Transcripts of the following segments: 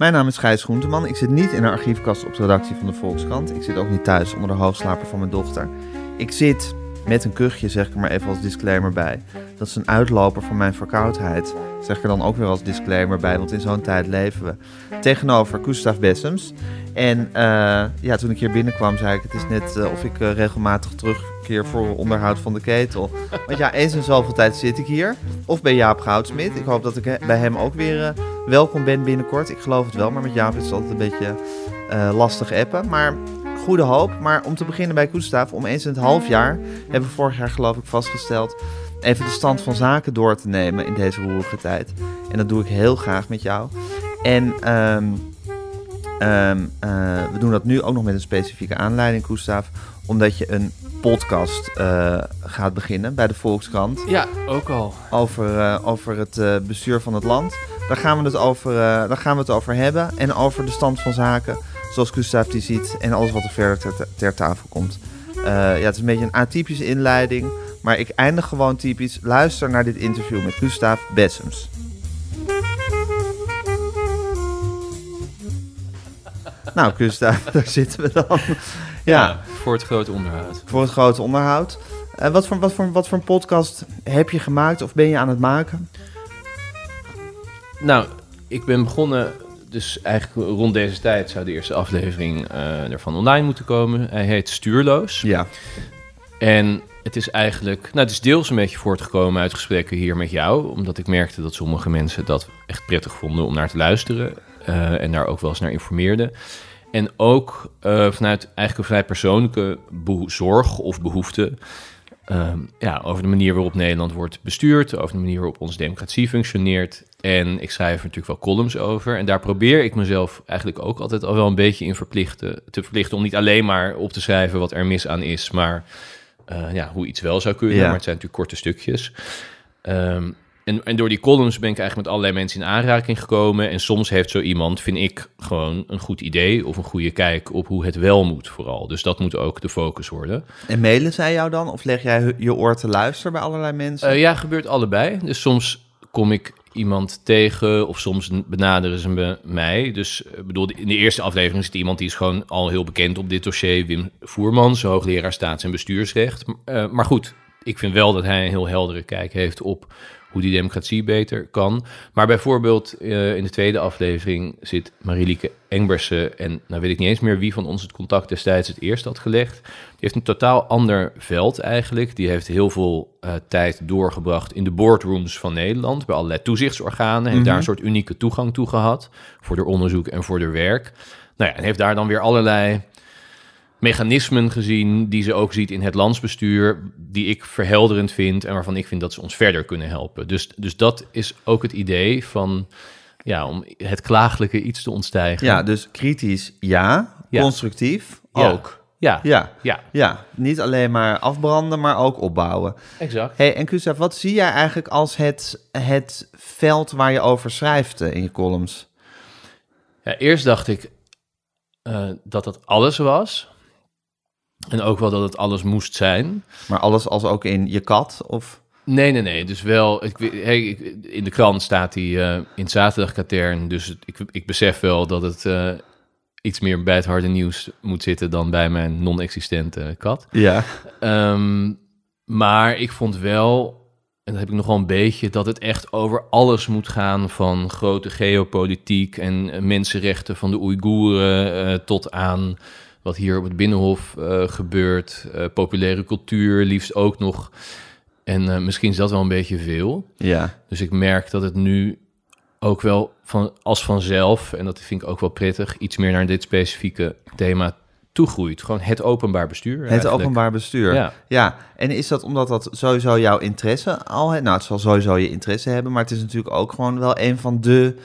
Mijn naam is Gijs Groenteman. Ik zit niet in een archiefkast op de redactie van de Volkskrant. Ik zit ook niet thuis onder de hoofdslaper van mijn dochter. Ik zit met een kuchje, zeg ik er maar even als disclaimer bij. Dat is een uitloper van mijn verkoudheid. Zeg ik er dan ook weer als disclaimer bij, want in zo'n tijd leven we. Tegenover Gustav Bessems. En eh, ja, toen ik hier binnenkwam, zei ik: Het is net eh, of ik eh, regelmatig terugkeer voor onderhoud van de ketel. Want ja, eens in zoveel tijd zit ik hier. Of bij Jaap Goudsmit. Ik hoop dat ik bij hem ook weer welkom ben binnenkort. Ik geloof het wel, maar met Jaap is het altijd een beetje lastig appen. Maar goede hoop. Maar om te beginnen bij Gustav, om eens in het half jaar hebben we vorig jaar geloof ik vastgesteld. Even de stand van zaken door te nemen in deze roerige tijd. En dat doe ik heel graag met jou. En ehm, ehm, eh, we doen dat nu ook nog met een specifieke aanleiding, Gustav. Omdat je een podcast eh, gaat beginnen bij de Volkskrant Ja, ook al. over, eh, over het bestuur van het land. Daar gaan, we het over, daar gaan we het over hebben. En over de stand van zaken, zoals Gustav die ziet. En alles wat er verder ter, ter tafel komt. Ja, het is een beetje een atypische inleiding. Maar ik eindig gewoon typisch. Luister naar dit interview met Gustav Bessems. nou, Gustav, daar zitten we dan. ja. voor het grote onderhoud. voor het grote onderhoud. Eh, wat, voor, wat, voor, wat voor een podcast heb je gemaakt of ben je aan het maken? Nou, ik ben begonnen, dus eigenlijk rond deze tijd zou de eerste aflevering eh, ervan online moeten komen. Hij heet Stuurloos. Ja. En het is eigenlijk, nou het is deels een beetje voortgekomen uit gesprekken hier met jou. Omdat ik merkte dat sommige mensen dat echt prettig vonden om naar te luisteren. eh, en daar ook wel eens naar informeerden. En ook eh, vanuit eigenlijk een vrij persoonlijke zorg of behoefte. ehm, ja, over de manier waarop Nederland wordt bestuurd, over de manier waarop onze democratie functioneert. En ik schrijf er natuurlijk wel columns over. En daar probeer ik mezelf eigenlijk ook altijd al wel een beetje in verplichten, te verplichten om niet alleen maar op te schrijven wat er mis aan is, maar eh, ja, hoe iets wel zou kunnen. Ja. Maar het zijn natuurlijk korte stukjes. Ehm, en, en door die columns ben ik eigenlijk met allerlei mensen in aanraking gekomen. En soms heeft zo iemand, vind ik, gewoon een goed idee of een goede kijk op hoe het wel moet vooral. Dus dat moet ook de focus worden. En mailen zij jou dan? Of leg jij je oor te luisteren bij allerlei mensen? Eh, ja, gebeurt allebei. Dus soms kom ik iemand tegen of soms benaderen ze me mij. Dus ik bedoel, in de eerste aflevering zit iemand die is gewoon al heel bekend op dit dossier. Wim Voermans, hoogleraar staats- en bestuursrecht. Eh, maar goed, ik vind wel dat hij een heel heldere kijk heeft op hoe die democratie beter kan. Maar bijvoorbeeld eh, in de tweede aflevering zit Marielieke Engbersen... en nou weet ik niet eens meer wie van ons het contact destijds het eerst had gelegd. Die heeft een totaal ander veld eigenlijk. Die heeft heel veel eh, tijd doorgebracht in de boardrooms van Nederland... bij allerlei toezichtsorganen. Heeft daar een soort unieke toegang toe gehad... voor haar onderzoek en voor haar werk. Nou ja, en heeft daar dan weer allerlei mechanismen gezien die ze ook ziet in het landsbestuur, die ik verhelderend vind en waarvan ik vind dat ze ons verder kunnen helpen. Dus, dus dat is ook het idee van, ja, om het klaaglijke iets te ontstijgen. ja, dus kritisch ja, Ja. constructief Ja. ook. Ja, Ja. ja, ja, niet alleen maar afbranden, maar ook opbouwen. exact. Hey, en Gustav, wat zie jij eigenlijk als het, het veld waar je over schrijft eh, in je columns? Ja, eerst dacht ik eh, dat dat alles was. En ook wel dat het alles moest zijn. Maar alles als ook in je kat? Of... Nee, nee, nee. Dus wel, ik, weet- hey, in de krant staat hij eh, in het zaterdagkatern. Dus het- ik, ik besef wel dat het eh, iets meer bij het harde nieuws moet zitten dan bij mijn non-existente kat. Ja. Ehm, maar ik vond wel, en dat heb ik nog wel een beetje, dat het echt over alles moet gaan. Van grote geopolitiek en eh, mensenrechten van de Oeigoeren eh, tot aan wat hier op het Binnenhof eh, gebeurt. eh, populaire cultuur, liefst ook nog. En eh, misschien is dat wel een beetje veel. Ja. Dus ik merk dat het nu ook wel van, als vanzelf, en dat vind ik ook wel prettig, iets meer naar dit specifieke thema toegroeit. Gewoon het openbaar bestuur. Het eigenlijk. openbaar bestuur. Ja. ja. En is dat omdat dat sowieso jouw interesse al... Nou, het zal sowieso je interesse hebben, maar het is natuurlijk ook gewoon wel een van de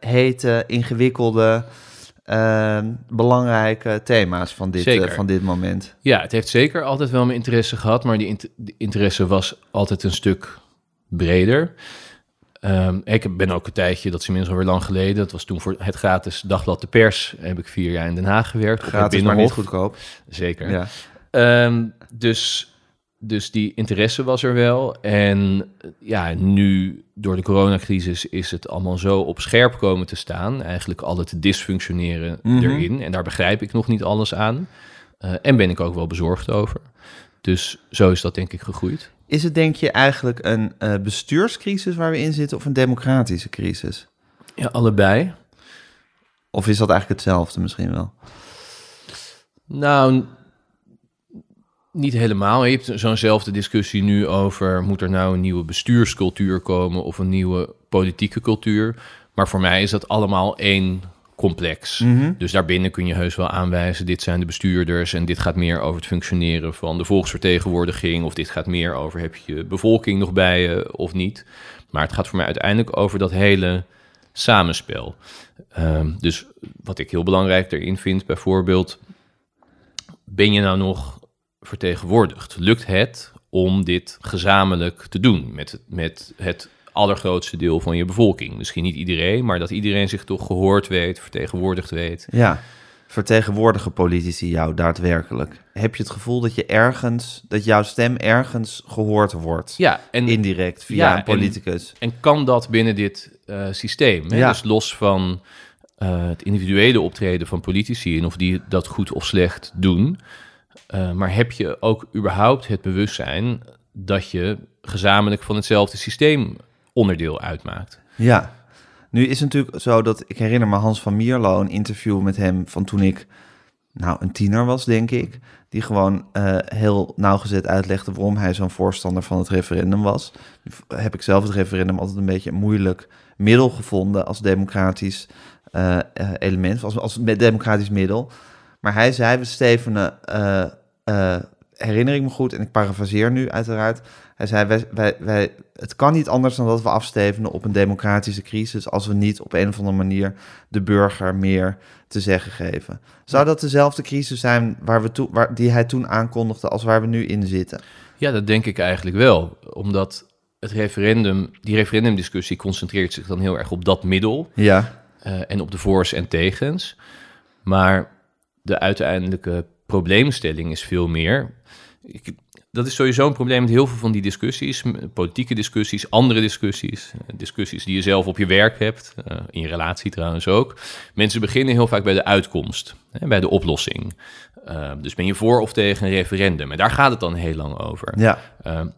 hete, ingewikkelde, eh, belangrijke thema's van dit, eh, van dit moment. Ja, het heeft zeker altijd wel mijn interesse gehad, maar die, int- die interesse was altijd een stuk breder. Ehm, ik ben ook een tijdje, dat is inmiddels alweer lang geleden, dat was toen voor het gratis dagblad De Pers, heb ik vier jaar in Den Haag gewerkt. op het Gratis, maar niet goedkoop. Zeker. Ja. Ehm, dus dus die interesse was er wel. En ja, nu door de coronacrisis is het allemaal zo op scherp komen te staan. Eigenlijk al het dysfunctioneren Mhm. erin. En daar begrijp ik nog niet alles aan. Eh, en ben ik ook wel bezorgd over. Dus zo is dat denk ik gegroeid. Is het denk je eigenlijk een eh, bestuurscrisis waar we in zitten of een democratische crisis? Ja, allebei. Of is dat eigenlijk hetzelfde misschien wel? Nou, niet helemaal. Je hebt zo'nzelfde discussie nu over... moet er nou een nieuwe bestuurscultuur komen... of een nieuwe politieke cultuur. Maar voor mij is dat allemaal één complex. Mhm. Dus daarbinnen kun je heus wel aanwijzen... dit zijn de bestuurders en dit gaat meer over het functioneren... van de volksvertegenwoordiging... of dit gaat meer over heb je bevolking nog bij je of niet. Maar het gaat voor mij uiteindelijk over dat hele samenspel. Ehm, dus wat ik heel belangrijk erin vind, bijvoorbeeld ben je nou nog vertegenwoordigd? Lukt het om dit gezamenlijk te doen met het, met het allergrootste deel van je bevolking? Misschien niet iedereen, maar dat iedereen zich toch gehoord weet, vertegenwoordigd weet. Ja. Vertegenwoordigen politici jou daadwerkelijk? Heb je het gevoel dat je ergens, dat jouw stem ergens gehoord wordt? Ja, en, Indirect via Ja, een en- politicus. en kan dat binnen dit eh, systeem? Hè? Ja. Dus los van eh, het individuele optreden van politici en of die dat goed of slecht doen. Eh, maar heb je ook überhaupt het bewustzijn dat je gezamenlijk van hetzelfde systeem onderdeel uitmaakt? Ja. Nu is het natuurlijk zo dat ik herinner me Hans van Mierlo, een interview met hem van toen ik nou een tiener was, denk ik. Die gewoon eh, heel nauwgezet uitlegde waarom hij zo'n voorstander van het referendum was. Heb ik zelf het referendum altijd een beetje een moeilijk middel gevonden als democratisch eh, element, als, als democratisch middel. Maar hij zei, we stevenen, eh, eh, herinner ik me goed, en ik parafraseer nu uiteraard. Hij zei, wij, wij, wij, het kan niet anders dan dat we afstevenen op een democratische crisis als we niet op een of andere manier de burger meer te zeggen geven. Zou dat dezelfde crisis zijn waar we toe, waar, die hij toen aankondigde als waar we nu in zitten? Ja, dat denk ik eigenlijk wel. Omdat het referendum, die referendumdiscussie concentreert zich dan heel erg op dat middel. Ja, eh, en op de voor's en tegens. Maar de uiteindelijke probleemstelling is veel meer. Ik, dat is sowieso een probleem met heel veel van die discussies, politieke discussies, andere discussies, eh, discussies die je zelf op je werk hebt, eh, in je relatie trouwens ook. Mensen beginnen heel vaak bij de uitkomst, hè, bij de oplossing. Eh, dus ben je voor of tegen een referendum? En daar gaat het dan heel lang over. ja,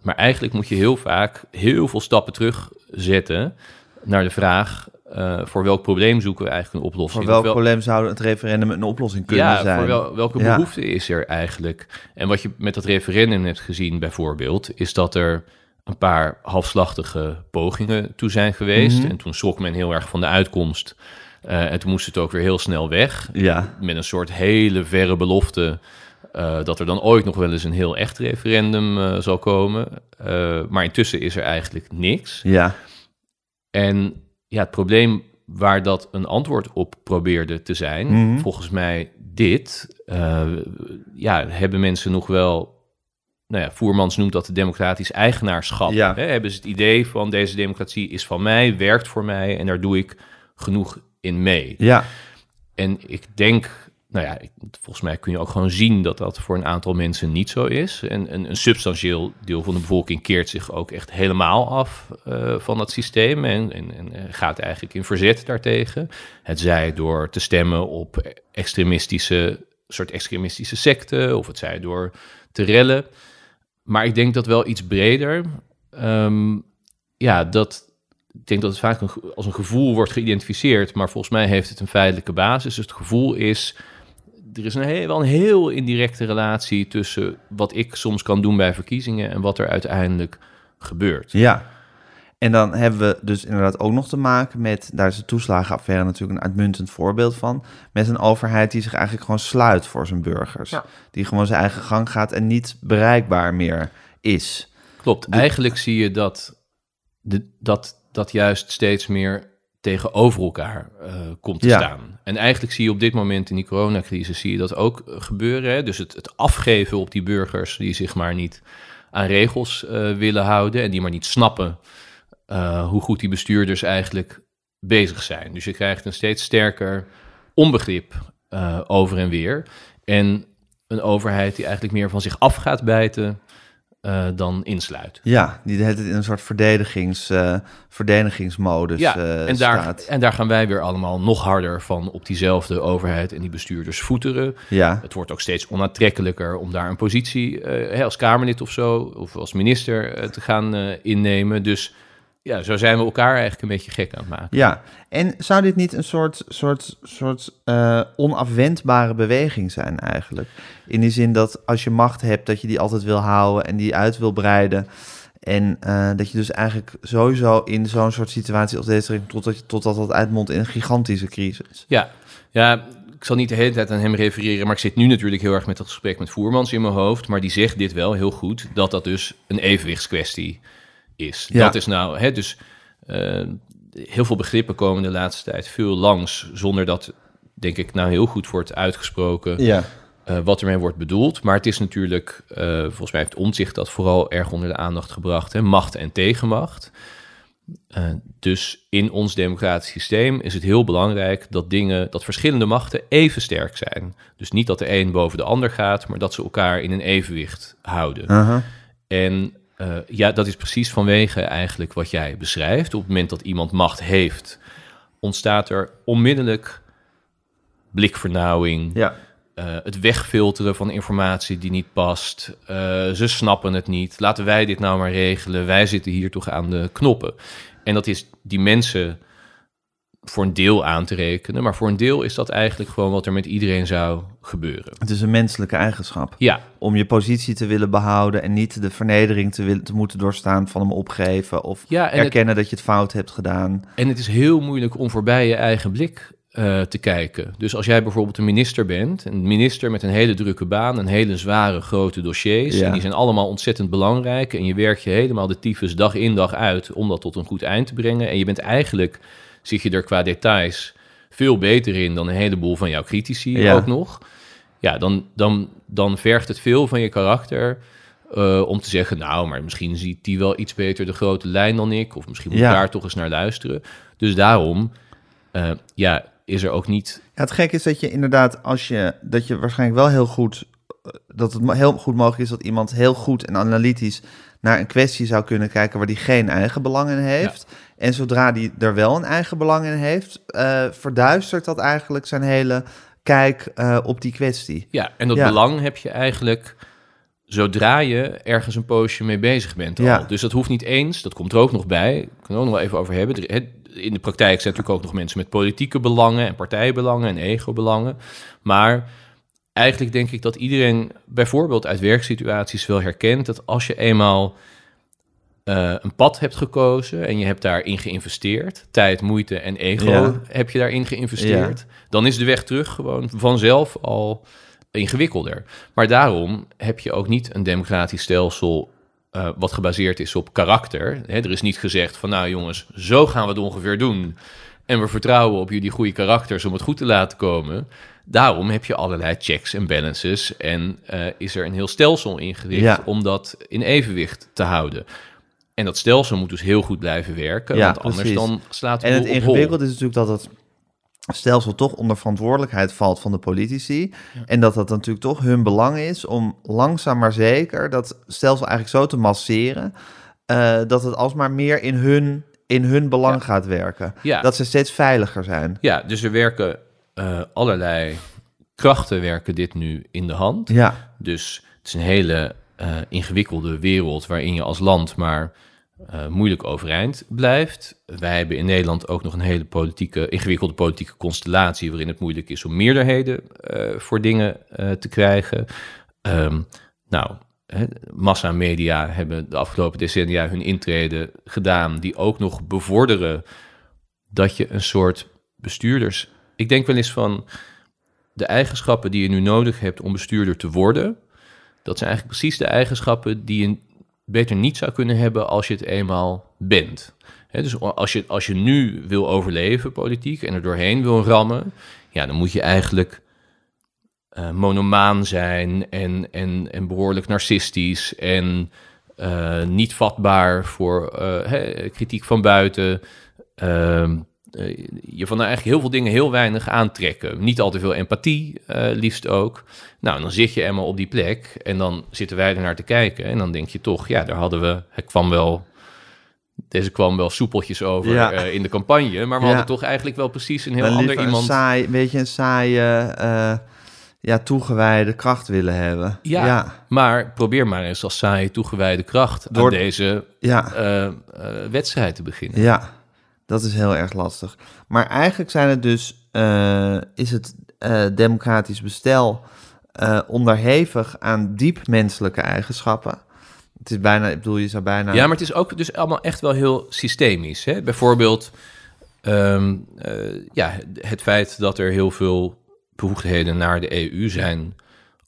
maar eigenlijk moet je heel vaak heel veel stappen terugzetten naar de vraag: uh, voor welk probleem zoeken we eigenlijk een oplossing? voor welk wel- probleem zou het referendum een oplossing kunnen ja, zijn? voor wel, welke Ja. behoefte is er eigenlijk? En wat je met dat referendum hebt gezien, bijvoorbeeld, is dat er een paar halfslachtige pogingen toe zijn geweest. Mhm. En toen schrok men heel erg van de uitkomst. Uh, en toen moest het ook weer heel snel weg Ja, met een soort hele verre belofte eh, dat er dan ooit nog wel eens een heel echt referendum eh, zal komen. Eh, maar intussen is er eigenlijk niks. ja, En ja, het probleem waar dat een antwoord op probeerde te zijn, Mhm. volgens mij dit, eh, ja, hebben mensen nog wel. Nou ja, Voermans noemt dat de democratisch eigenaarschap. Ja. Hè? Hebben ze het idee van deze democratie is van mij, werkt voor mij en daar doe ik genoeg in mee. ja, En ik denk, nou ja, volgens mij kun je ook gewoon zien dat dat voor een aantal mensen niet zo is. En een, een substantieel deel van de bevolking keert zich ook echt helemaal af eh, van dat systeem en, en, en eh, gaat eigenlijk in verzet daartegen. Het zij door te stemmen op extremistische, soort extremistische secten, of het zij door te rellen. Maar ik denk dat wel iets breder, ehm, ja, dat ik denk dat het vaak een, als een gevoel wordt geïdentificeerd, maar volgens mij heeft het een feitelijke basis. Dus het gevoel is, er is een heel, wel een heel indirecte relatie tussen wat ik soms kan doen bij verkiezingen en wat er uiteindelijk gebeurt. ja. En dan hebben we dus inderdaad ook nog te maken met, daar is de toeslagenaffaire natuurlijk een uitmuntend voorbeeld van, met een overheid die zich eigenlijk gewoon sluit voor zijn burgers. Ja. Die gewoon zijn eigen gang gaat en niet bereikbaar meer is. Klopt. Eigenlijk zie je dat, de, dat dat juist steeds meer tegenover elkaar eh, komt te Ja. staan. En eigenlijk zie je op dit moment in die coronacrisis zie je dat ook gebeuren. Hè? Dus het, het afgeven op die burgers die zich maar niet aan regels eh, willen houden en die maar niet snappen eh, hoe goed die bestuurders eigenlijk bezig zijn. Dus je krijgt een steeds sterker onbegrip over en weer. En een overheid die eigenlijk meer van zich af gaat bijten eh, dan insluit. Ja, die tijd in een soort verdedigings, eh, verdedigingsmodus Ja, eh, en, daar, staat. en daar gaan wij weer allemaal nog harder van op diezelfde overheid en die bestuurders voeteren. Ja, Het wordt ook steeds onaantrekkelijker om daar een positie als Kamerlid of zo, of als minister te gaan innemen. Dus ja, zo zijn we elkaar eigenlijk een beetje gek aan het maken. ja. En zou dit niet een soort, soort, soort eh, onafwendbare beweging zijn eigenlijk? In die zin dat als je macht hebt, dat je die altijd wil houden en die uit wil breiden. En eh, dat je dus eigenlijk sowieso in zo'n soort situatie als deze, totdat, je- totdat dat uitmondt in een gigantische crisis. Ja, ja, ik zal niet de hele tijd aan hem refereren, maar ik zit nu natuurlijk heel erg met dat gesprek met Voermans in mijn hoofd. Maar die zegt dit wel heel goed, dat dat dus een evenwichtskwestie is. Ja. Dat is nou, hè, dus eh, heel veel begrippen komen de laatste tijd veel langs, zonder dat, denk ik, nou heel goed wordt uitgesproken Ja. eh, wat ermee wordt bedoeld. Maar het is natuurlijk, eh, volgens mij heeft Omtzigt dat vooral erg onder de aandacht gebracht, hè, macht en tegenmacht. Dus in ons democratisch systeem is het heel belangrijk dat dingen, dat verschillende machten even sterk zijn. Dus niet dat de een boven de ander gaat, maar dat ze elkaar in een evenwicht houden. En eh, ja, dat is precies vanwege eigenlijk wat jij beschrijft. Op het moment dat iemand macht heeft, ontstaat er onmiddellijk blikvernauwing. Ja. eh, het wegfilteren van informatie die niet past. Eh, ze snappen het niet. Laten wij dit nou maar regelen. Wij zitten hier toch aan de knoppen. En dat is die mensen voor een deel aan te rekenen. Maar voor een deel is dat eigenlijk gewoon wat er met iedereen zou gebeuren. Het is een menselijke eigenschap. Ja, Om je positie te willen behouden en niet de vernedering te, willen, te moeten doorstaan van hem opgeven. Of ja het, erkennen dat je het fout hebt gedaan. en het is heel moeilijk om voorbij je eigen blik eh, te kijken. Dus als jij bijvoorbeeld een minister bent, een minister met een hele drukke baan, een hele zware grote dossiers, Ja. en die zijn allemaal ontzettend belangrijk, en je werkt je helemaal de tyfus dag in dag uit om dat tot een goed eind te brengen, en je bent eigenlijk, zit je er qua details veel beter in dan een heleboel van jouw critici Ja. ook nog. Ja, dan, dan, dan vergt het veel van je karakter eh, om te zeggen, nou, maar misschien ziet die wel iets beter de grote lijn dan ik, of misschien moet Ja. ik daar toch eens naar luisteren. Dus daarom, eh, ja, is er ook niet Ja, het gekke is dat je inderdaad, als je, dat je waarschijnlijk wel heel goed, eh, dat het heel goed mogelijk is dat iemand heel goed en analytisch naar een kwestie zou kunnen kijken waar die geen eigen belang in heeft. En zodra die er wel een eigen belang in heeft, eh, verduistert dat eigenlijk zijn hele kijk eh, op die kwestie. Ja, en dat Ja. belang heb je eigenlijk zodra je ergens een poosje mee bezig bent al. Ja. Dus dat hoeft niet eens, dat komt er ook nog bij. Ik kan er ook nog wel even over hebben. In de praktijk zijn natuurlijk ook nog mensen met politieke belangen en partijbelangen en ego-belangen. Maar eigenlijk denk ik dat iedereen bijvoorbeeld uit werksituaties wel herkent dat als je eenmaal eh, een pad hebt gekozen en je hebt daarin geïnvesteerd, tijd, moeite en ego Ja. heb je daarin geïnvesteerd, dan is de weg terug gewoon vanzelf al ingewikkelder. Maar daarom heb je ook niet een democratisch stelsel eh, wat gebaseerd is op karakter. Hè, er is niet gezegd van nou jongens, zo gaan we het ongeveer doen. En we vertrouwen op jullie goede karakters om het goed te laten komen. Daarom heb je allerlei checks en balances en eh, is er een heel stelsel ingericht Ja. om dat in evenwicht te houden. En dat stelsel moet dus heel goed blijven werken, Ja, want anders precies. dan slaat het En het ingewikkelde is natuurlijk dat het stelsel toch onder verantwoordelijkheid valt van de politici. En dat dat natuurlijk toch hun belang is om langzaam maar zeker dat stelsel eigenlijk zo te masseren eh, dat het alsmaar meer in hun, in hun belang Ja. gaat werken. Ja. Dat ze steeds veiliger zijn. Ja, dus er werken eh, allerlei krachten werken dit nu in de hand. Ja, Dus het is een hele eh, ingewikkelde wereld waarin je als land maar eh, moeilijk overeind blijft. Wij hebben in Nederland ook nog een hele politieke, ingewikkelde politieke constellatie waarin het moeilijk is om meerderheden voor dingen te krijgen. Ehm, nou, hè, massamedia hebben de afgelopen decennia hun intrede gedaan, die ook nog bevorderen dat je een soort bestuurders. Ik denk wel eens van de eigenschappen die je nu nodig hebt om bestuurder te worden. Dat zijn eigenlijk precies de eigenschappen die je beter niet zou kunnen hebben als je het eenmaal bent. Dus als je, als je nu wil overleven politiek en er doorheen wil rammen, ja, dan moet je eigenlijk eh, monomaan zijn en, en, en behoorlijk narcistisch en eh, niet vatbaar voor eh, kritiek van buiten. Ehm, eh, je van eigenlijk heel veel dingen heel weinig aantrekken. Niet al te veel empathie, liefst ook. Nou, dan zit je eenmaal op die plek en dan zitten wij er naar te kijken. En dan denk je toch, ja, daar hadden we, het kwam wel, deze kwam wel soepeltjes over Ja. in de campagne. Maar we Ja. hadden toch eigenlijk wel precies een heel ander iemand. Een saai, een beetje een saaie, ja, toegewijde kracht willen hebben. Ja, ja. maar probeer maar eens als saaie toegewijde kracht Door- aan deze ja. eh, eh, wedstrijd te beginnen. Ja, dat is heel erg lastig. Maar eigenlijk zijn het dus, eh, is het democratisch bestel onderhevig aan diep menselijke eigenschappen. Het is bijna, ik bedoel, je zou bijna... Ja, maar het is ook dus allemaal echt wel heel systemisch. Hè? Bijvoorbeeld ehm, eh, ja, het feit dat er heel veel bevoegdheden naar de EU zijn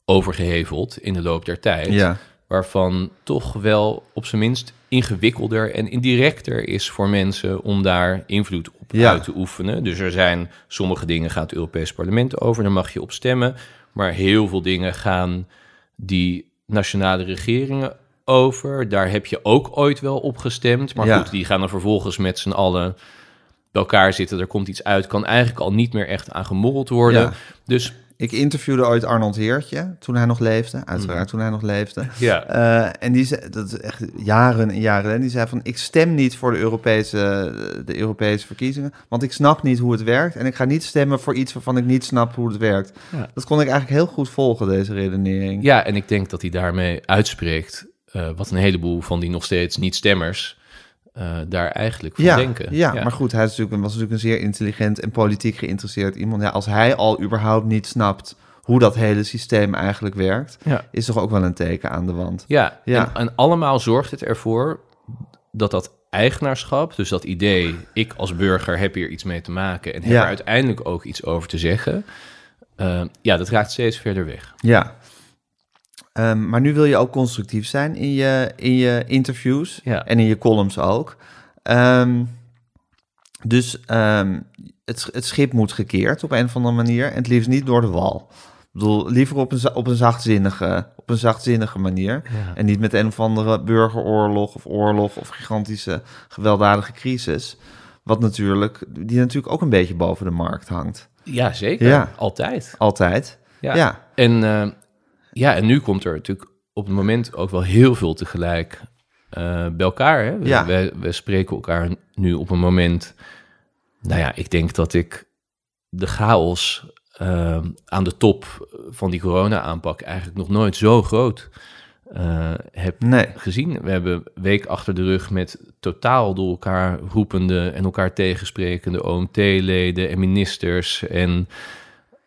overgeheveld in de loop der tijd. Ja, Waarvan toch wel op zijn minst ingewikkelder en indirecter is voor mensen om daar invloed op Ja. uit te oefenen. Dus er zijn sommige dingen gaat het Europees Parlement over, daar mag je op stemmen. Maar heel veel dingen gaan die nationale regeringen over. Daar heb je ook ooit wel op gestemd. Maar Ja. goed, die gaan dan vervolgens met z'n allen bij elkaar zitten. Er komt iets uit, kan eigenlijk al niet meer echt aan gemorreld worden. Ja. Dus ik interviewde ooit Arnold Heertje toen hij nog leefde. Mhm. Uiteraard toen hij nog leefde. ja, Eh, en die zei, dat is echt jaren en jaren. En die zei van, ik stem niet voor de Europese, de Europese verkiezingen, want ik snap niet hoe het werkt. En ik ga niet stemmen voor iets waarvan ik niet snap hoe het werkt. Ja. Dat kon ik eigenlijk heel goed volgen, deze redenering. Ja, en ik denk dat hij daarmee uitspreekt eh, wat een heleboel van die nog steeds niet-stemmers eh, daar eigenlijk van ja, denken. Ja, maar goed, hij is natuurlijk, was natuurlijk een zeer intelligent en politiek geïnteresseerd iemand. Ja, als hij al überhaupt niet snapt hoe dat hele systeem eigenlijk werkt, Ja. is toch ook wel een teken aan de wand. Ja, Ja. En, en allemaal zorgt het ervoor dat dat eigenaarschap, dus dat idee, ik als burger heb hier iets mee te maken en heb Ja. er uiteindelijk ook iets over te zeggen, eh, ja, dat raakt steeds verder weg. Ja. Ehm, maar nu wil je ook constructief zijn in je, in je interviews Ja. en in je columns ook. Ehm, dus ehm, het, het schip moet gekeerd op een of andere manier. En het liefst niet door de wal. Ik bedoel, liever op een, op een, zachtzinnige, op een zachtzinnige manier. Ja. En niet met een of andere burgeroorlog of oorlog of gigantische gewelddadige crisis. Wat natuurlijk, die natuurlijk ook een beetje boven de markt hangt. Ja, zeker. Ja. Altijd. Altijd. Ja. ja. En, ja, en nu komt er natuurlijk op het moment ook wel heel veel tegelijk eh, bij elkaar. Hè? We, Ja. we, we spreken elkaar nu op een moment. Nou ja, ik denk dat ik de chaos eh, aan de top van die corona-aanpak eigenlijk nog nooit zo groot eh, heb Nee. gezien. We hebben week achter de rug met totaal door elkaar roepende en elkaar tegensprekende OMT-leden en ministers. En,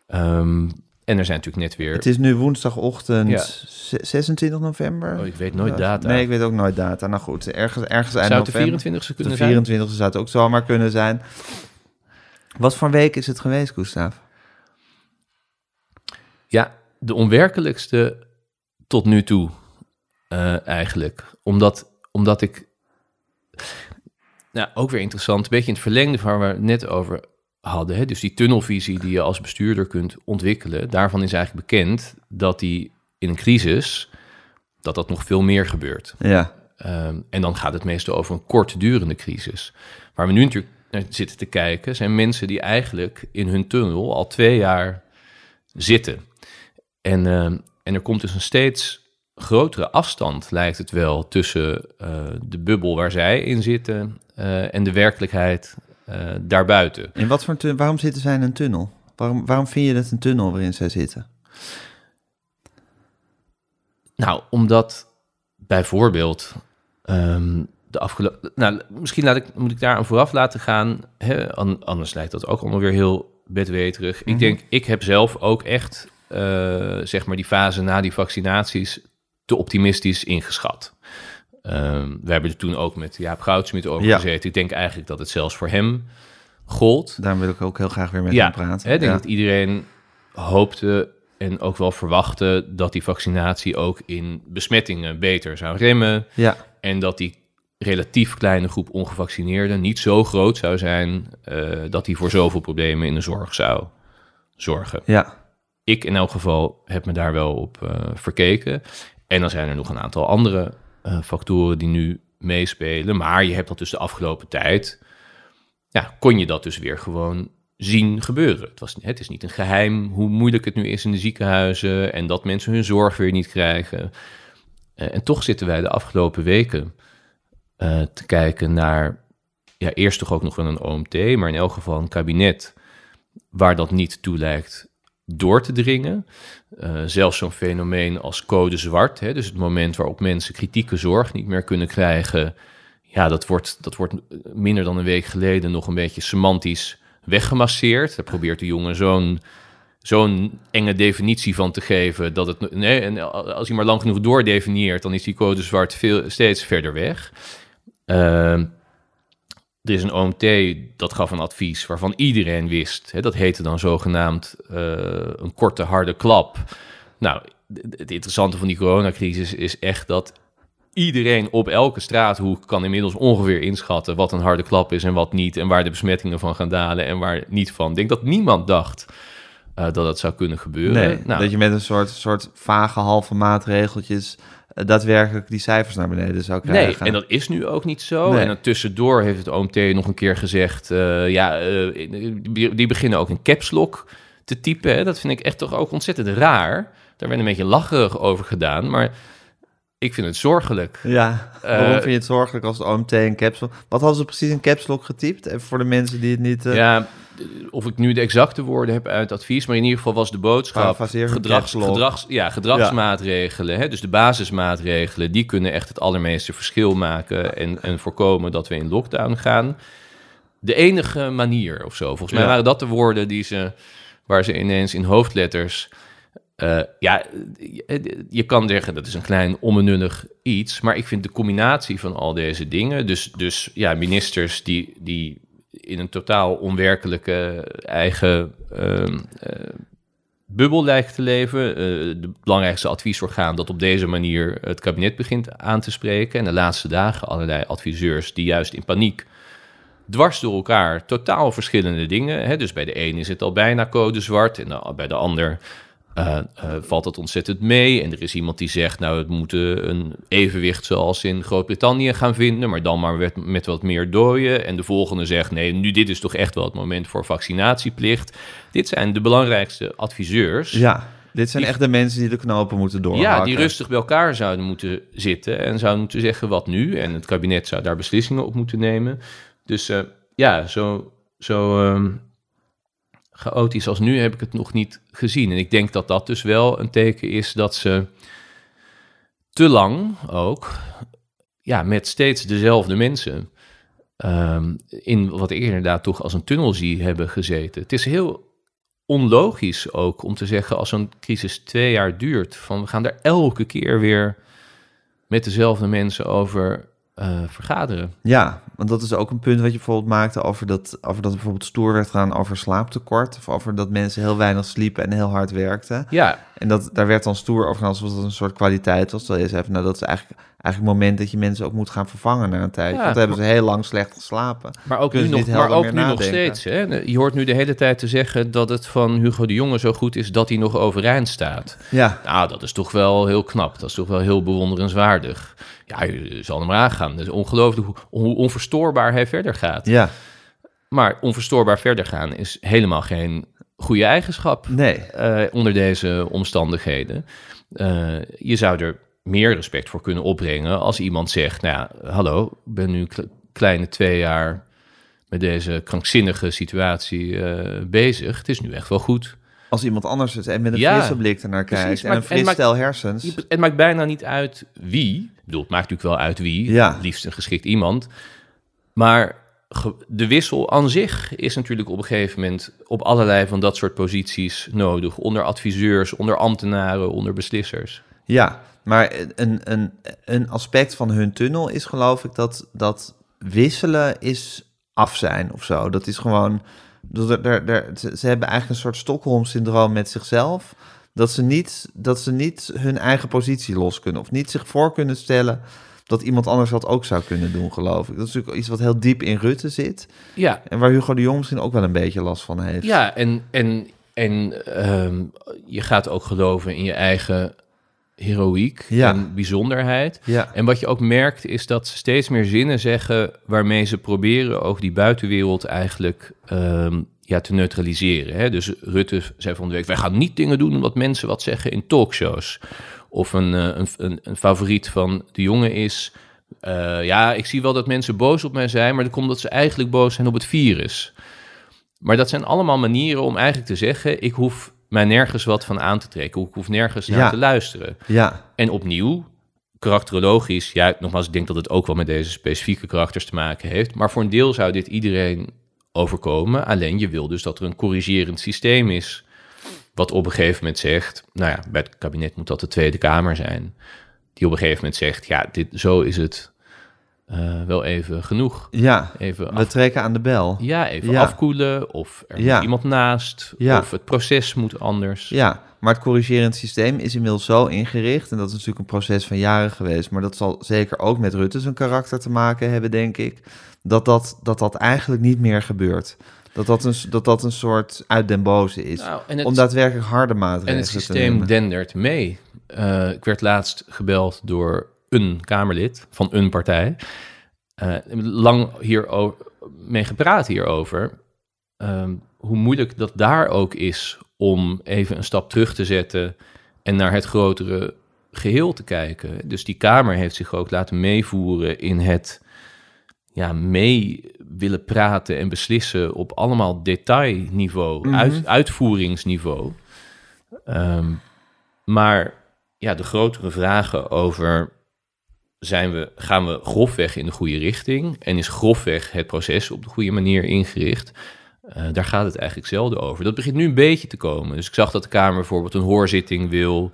ehm, en er zijn natuurlijk net weer. Het is nu woensdagochtend Ja. ze- 26 november. Oh, ik weet nooit data. Nee, ik weet ook nooit data. Nou goed, ergens, ergens eind Zou het de november. 24e De kunnen zijn? 24e zou het ook zomaar kunnen zijn. Wat voor week is het geweest, Gustav? Ja, de onwerkelijkste tot nu toe eh, eigenlijk. Omdat, omdat ik... Nou, ook weer interessant, een beetje in het verlengde van waar we het net over hadden. Hè? Dus die tunnelvisie die je als bestuurder kunt ontwikkelen. Daarvan is eigenlijk bekend dat die in een crisis, dat dat nog veel meer gebeurt. Ja, Ehm, en dan gaat het meestal over een kortdurende crisis. Waar we nu natuurlijk naar zitten te kijken, zijn mensen die eigenlijk in hun tunnel al twee jaar zitten. En, ehm, en er komt dus een steeds grotere afstand, lijkt het wel, tussen eh, de bubbel waar zij in zitten eh, en de werkelijkheid eh, daarbuiten. in wat voor tun- waarom zitten zij in een tunnel? Waarom, waarom vind je dat een tunnel waarin zij zitten? Nou, omdat bijvoorbeeld ehm, de afgelopen... Nou, misschien laat ik, moet ik daar aan vooraf laten gaan. Hè? an- anders lijkt dat ook allemaal weer heel bedweterig. Ik denk, ik heb zelf ook echt, eh, zeg maar, die fase na die vaccinaties te optimistisch ingeschat. Ehm, we hebben er toen ook met Jaap Goudsmit over Ja. gezeten. Ik denk eigenlijk dat het zelfs voor hem gold. Daarom wil ik ook heel graag weer met Ja, hem praten. Hè, ik denk ja. dat iedereen hoopte en ook wel verwachtte dat die vaccinatie ook in besmettingen beter zou remmen. ja, En dat die relatief kleine groep ongevaccineerden niet zo groot zou zijn eh, dat die voor zoveel problemen in de zorg zou zorgen. ja, Ik in elk geval heb me daar wel op eh, verkeken. En dan zijn er nog een aantal andere eh, factoren die nu meespelen. Maar je hebt dat dus de afgelopen tijd ja, kon je dat dus weer gewoon zien gebeuren. Het, was, het is niet een geheim hoe moeilijk het nu is in de ziekenhuizen en dat mensen hun zorg weer niet krijgen. Eh, en toch zitten wij de afgelopen weken eh, te kijken naar, ja, eerst toch ook nog wel een OMT, maar in elk geval een kabinet waar dat niet toe lijkt door te dringen. Uh, zelfs zo'n fenomeen als code zwart, hè, dus het moment waarop mensen kritieke zorg niet meer kunnen krijgen, ja, dat wordt, dat wordt minder dan een week geleden nog een beetje semantisch weggemasseerd. Daar probeert de jongen zo'n zo'n enge definitie van te geven dat het nee en als hij maar lang genoeg doordefinieert, dan is die code zwart veel steeds verder weg. Uh, er is een OMT dat gaf een advies waarvan iedereen wist. Hè, dat heette dan zogenaamd uh, een korte harde klap. Nou, het interessante van die coronacrisis is echt dat iedereen op elke straathoek kan inmiddels ongeveer inschatten wat een harde klap is en wat niet. En waar de besmettingen van gaan dalen en waar niet van. Ik denk dat niemand dacht uh, dat het zou kunnen gebeuren. Nee, nou, dat je met een soort, soort vage halve maatregeltjes daadwerkelijk die cijfers naar beneden zou krijgen. Nee, en dat is nu ook niet zo. Nee. En dan tussendoor heeft het OMT nog een keer gezegd... Uh, ja, die, die, beginnen ook een caps lock te typen. Hè. Dat vind ik echt toch ook ontzettend raar. Daar werd een beetje lacherig over gedaan, maar ik vind het zorgelijk. Ja, waarom vind je het zorgelijk als het OMT een caps lock... Wat hadden ze precies een caps lock getypt? Even voor de mensen die het niet... Ja, of ik nu de exacte woorden heb uit advies, maar in ieder geval was de boodschap... Gedrags, gedrags, ja, gedragsmaatregelen, ja. Hè, dus de basismaatregelen... die kunnen echt het allermeeste verschil maken... en, en voorkomen dat we in lockdown gaan. De enige manier of zo. Volgens mij ja. waren dat de woorden die ze, waar ze ineens in hoofdletters... Uh, ja, je kan zeggen dat is een klein onbenullig iets, maar ik vind de combinatie van al deze dingen, dus, dus ja, ministers die, die in een totaal onwerkelijke eigen uh, uh, bubbel lijkt te leven, uh, de belangrijkste adviesorgaan dat op deze manier het kabinet begint aan te spreken en de laatste dagen allerlei adviseurs die juist in paniek dwars door elkaar totaal verschillende dingen. Hè? Dus bij de een is het al bijna code zwart en bij de ander uh, uh, valt het ontzettend mee. En er is iemand die zegt, nou, we moeten een evenwicht zoals in Groot-Brittannië gaan vinden, maar dan maar met, met wat meer dooien. En de volgende zegt, nee, nu dit is toch echt wel het moment voor vaccinatieplicht. Dit zijn de belangrijkste adviseurs. Ja. Dit zijn die, echt de mensen die de knopen moeten doorhakken. Ja, die rustig bij elkaar zouden moeten zitten en zouden moeten zeggen wat nu. En het kabinet zou daar beslissingen op moeten nemen. Dus uh, ja, zo, zo um, chaotisch als nu heb ik het nog niet gezien. En ik denk dat dat dus wel een teken is dat ze te lang ook ja, met steeds dezelfde mensen um, in wat ik inderdaad toch als een tunnel zie hebben gezeten. Het is heel onlogisch ook om te zeggen als zo'n crisis twee jaar duurt, van we gaan er elke keer weer met dezelfde mensen over uh, vergaderen. Ja, want dat is ook een punt wat je bijvoorbeeld maakte over dat, over dat bijvoorbeeld stoer werd gaan over slaaptekort. Of over dat mensen heel weinig sliepen en heel hard werkten. Ja. En dat, daar werd dan stoer over alsof dat een soort kwaliteit was. Terwijl je zei, nou dat is eigenlijk, eigenlijk het moment dat je mensen ook moet gaan vervangen na een tijd. Ja, Want dan hebben ze heel lang slecht geslapen. Maar ook nu, nog, maar ook nu nog steeds. Hè? Je hoort nu de hele tijd te zeggen dat het van Hugo de Jonge zo goed is dat hij nog overeind staat. Ja. Nou, dat is toch wel heel knap. Dat is toch wel heel bewonderenswaardig. Ja, je zal hem maar aangaan. Het is ongelooflijk hoe, hoe onverstoorbaar hij verder gaat. Ja. Maar onverstoorbaar verder gaan is helemaal geen goede eigenschap nee. Uh, onder deze omstandigheden. Uh, je zou er meer respect voor kunnen opbrengen als iemand zegt: Nou ja, hallo, ik ben nu kleine twee jaar met deze krankzinnige situatie uh, bezig. Het is nu echt wel goed. Als iemand anders het en met een ja, frisse blik ernaar kijkt precies, en een fris en stel hersens. Het maakt bijna niet uit wie. Ik bedoel, het maakt natuurlijk wel uit wie. Ja. liefst een geschikt iemand. Maar de wissel aan zich is natuurlijk op een gegeven moment op allerlei van dat soort posities nodig. Onder adviseurs, onder ambtenaren, onder beslissers. Ja, maar een, een, een aspect van hun tunnel is geloof ik dat, dat wisselen is af zijn of zo. Dat is gewoon... Dat er, ze hebben eigenlijk een soort Stockholm-syndroom met zichzelf. Dat ze, niet, dat ze niet hun eigen positie los kunnen. Of niet zich voor kunnen stellen dat iemand anders dat ook zou kunnen doen, geloof ik. Dat is natuurlijk iets wat heel diep in Rutte zit. Ja. En waar Hugo de Jong misschien ook wel een beetje last van heeft. Ja, en, en, en um, je gaat ook geloven in je eigen heroïek Ja. en bijzonderheid. Ja. En wat je ook merkt is dat ze steeds meer zinnen zeggen waarmee ze proberen ook die buitenwereld eigenlijk ehm, ja, te neutraliseren. Hè? Dus Rutte zei van de week, wij gaan niet dingen doen omdat mensen wat zeggen in talkshows. Of een, eh, een, een, een favoriet van de jongen is, eh, ja, ik zie wel dat mensen boos op mij zijn, maar dat komt omdat ze eigenlijk boos zijn op het virus. Maar dat zijn allemaal manieren om eigenlijk te zeggen, ik hoef mij nergens wat van aan te trekken. Ik hoef nergens naar Ja. te luisteren. Ja. En opnieuw, karakterologisch, ja, nogmaals, ik denk dat het ook wel met deze specifieke karakters te maken heeft. Maar voor een deel zou dit iedereen overkomen. Alleen je wil dus dat er een corrigerend systeem is. Wat op een gegeven moment zegt, nou ja, bij het kabinet moet dat de Tweede Kamer zijn. Die op een gegeven moment zegt, ja, dit, zo is het eh, wel even genoeg. Ja. Even We trekken aan de bel. ja, even Ja. afkoelen, of er Ja. moet iemand naast, Ja. of het proces moet anders. Ja, maar het corrigerend systeem is inmiddels zo ingericht, en dat is natuurlijk een proces van jaren geweest, maar dat zal zeker ook met Rutte zijn karakter te maken hebben, denk ik, dat dat, dat, dat eigenlijk niet meer gebeurt. Dat dat een, dat dat een soort uit den boze is. Nou, het- om daadwerkelijk harde maatregelen En het te systeem dendert mee. Eh, ik werd laatst gebeld door een Kamerlid van een partij. Eh, lang hier mee gepraat hierover. Ehm, hoe moeilijk dat daar ook is om even een stap terug te zetten en naar het grotere geheel te kijken. Dus die Kamer heeft zich ook laten meevoeren in het ja, mee willen praten en beslissen op allemaal detailniveau, Mhm. uit, uitvoeringsniveau. Ehm, maar ja, de grotere vragen over zijn we, gaan we grofweg in de goede richting en is grofweg het proces op de goede manier ingericht? Eh, daar gaat het eigenlijk zelden over. Dat begint nu een beetje te komen. Dus ik zag dat de Kamer bijvoorbeeld een hoorzitting wil,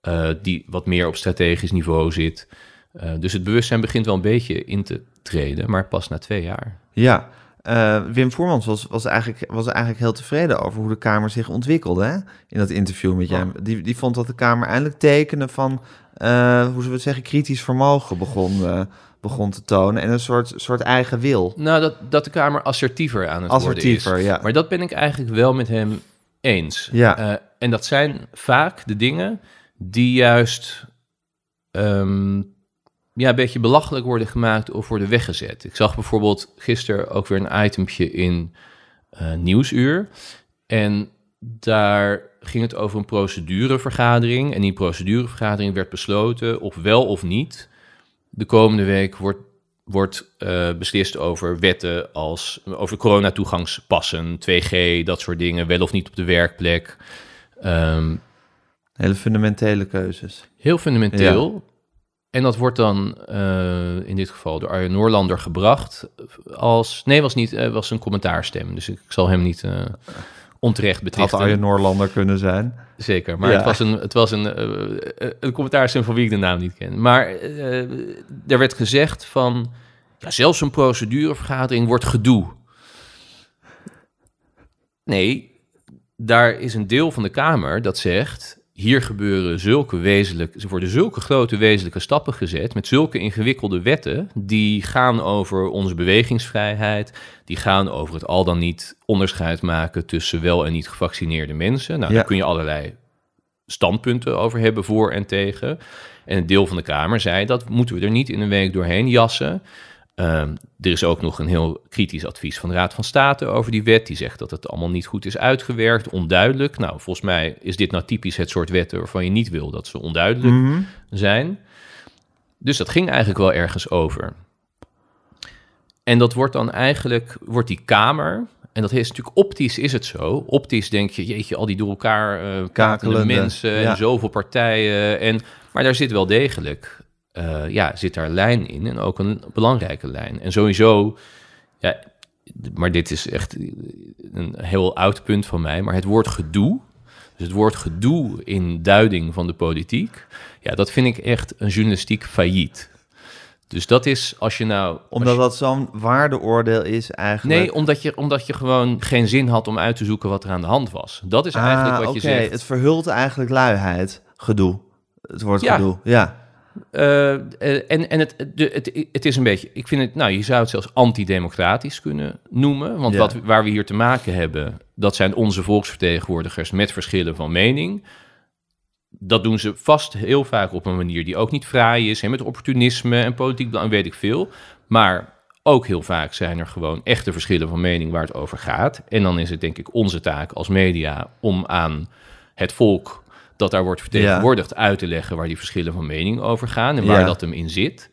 eh, die wat meer op strategisch niveau zit. Eh, dus het bewustzijn begint wel een beetje in te treden, maar pas na twee jaar. Ja, eh, Wim Voermans was, was, eigenlijk, was eigenlijk heel tevreden over hoe de Kamer zich ontwikkelde hè? in dat interview met jou. Die, die vond dat de Kamer eindelijk tekenen van, eh, hoe zullen we het zeggen, kritisch vermogen begon, begon te tonen en een soort, soort eigen wil. Nou, dat, dat de Kamer assertiever aan het Assertiever, worden is. ja. Maar dat ben ik eigenlijk wel met hem eens. Ja. En dat zijn vaak de dingen die juist ehm, ja, een beetje belachelijk worden gemaakt of worden weggezet. Ik zag bijvoorbeeld gisteren ook weer een itempje in eh, Nieuwsuur. En daar ging het over een procedurevergadering. En die procedurevergadering werd besloten, of wel of niet, de komende week wordt, wordt eh, beslist over wetten als over coronatoegangspassen, 2G, dat soort dingen, wel of niet op de werkplek. Ehm, Hele fundamentele keuzes. heel fundamenteel. En dat wordt dan eh, in dit geval door Arjen Noorlander gebracht als... Nee, was niet, eh, was een commentaarstem. Dus ik, ik zal hem niet eh, onterecht Het had. Arjen Noorlander kunnen zijn. Zeker, maar Ja. het was, een, het was een, een commentaarstem van wie ik de naam niet ken. Maar er werd gezegd van... Ja, zelfs een procedurevergadering wordt gedoe. Nee, daar is een deel van de Kamer dat zegt... hier gebeuren zulke wezenlijke... er worden zulke grote wezenlijke stappen gezet... met zulke ingewikkelde wetten... die gaan over onze bewegingsvrijheid... die gaan over het al dan niet onderscheid maken... tussen wel en niet gevaccineerde mensen. Nou, Ja. daar kun je allerlei standpunten over hebben, voor en tegen. En een deel van de Kamer zei dat moeten we er niet in een week doorheen jassen. Ehm, er is ook nog een heel kritisch advies van de Raad van State over die wet. Die zegt dat het allemaal niet goed is uitgewerkt, onduidelijk. Nou, volgens mij is dit nou typisch het soort wetten waarvan je niet wil dat ze onduidelijk Mhm. zijn. Dus dat ging eigenlijk wel ergens over. En dat wordt dan eigenlijk, wordt die Kamer, en dat is natuurlijk optisch is het zo. Optisch denk je, jeetje, al die door elkaar eh kakende Kakelende, mensen ja. en zoveel partijen. En, maar daar zit wel degelijk, eh, ja, zit daar lijn in en ook een belangrijke lijn. En sowieso, ja, maar dit is echt een heel oud punt van mij, maar het woord gedoe, dus het woord gedoe in duiding van de politiek, ja, dat vind ik echt een journalistiek failliet. Dus dat is als je nou. Omdat je- dat zo'n waardeoordeel is eigenlijk. Nee, omdat je, omdat je gewoon geen zin had om uit te zoeken wat er aan de hand was. Dat is eigenlijk ah, wat oké. je zegt. Het verhult eigenlijk luiheid, gedoe. Het woord Ja. gedoe, ja. Eh, eh, en en het, de, het, het is een beetje, ik vind het, nou, je zou het zelfs antidemocratisch kunnen noemen. Want Ja. wat, waar we hier te maken hebben, dat zijn onze volksvertegenwoordigers met verschillen van mening. dat doen ze vast heel vaak op een manier die ook niet fraai is. Hè, met opportunisme en politiek belang, weet ik veel. Maar ook heel vaak zijn er gewoon echte verschillen van mening waar het over gaat. En dan is het denk ik onze taak als media om aan het volk dat daar wordt vertegenwoordigd uit te leggen waar die verschillen van mening over gaan en waar Ja. dat hem in zit.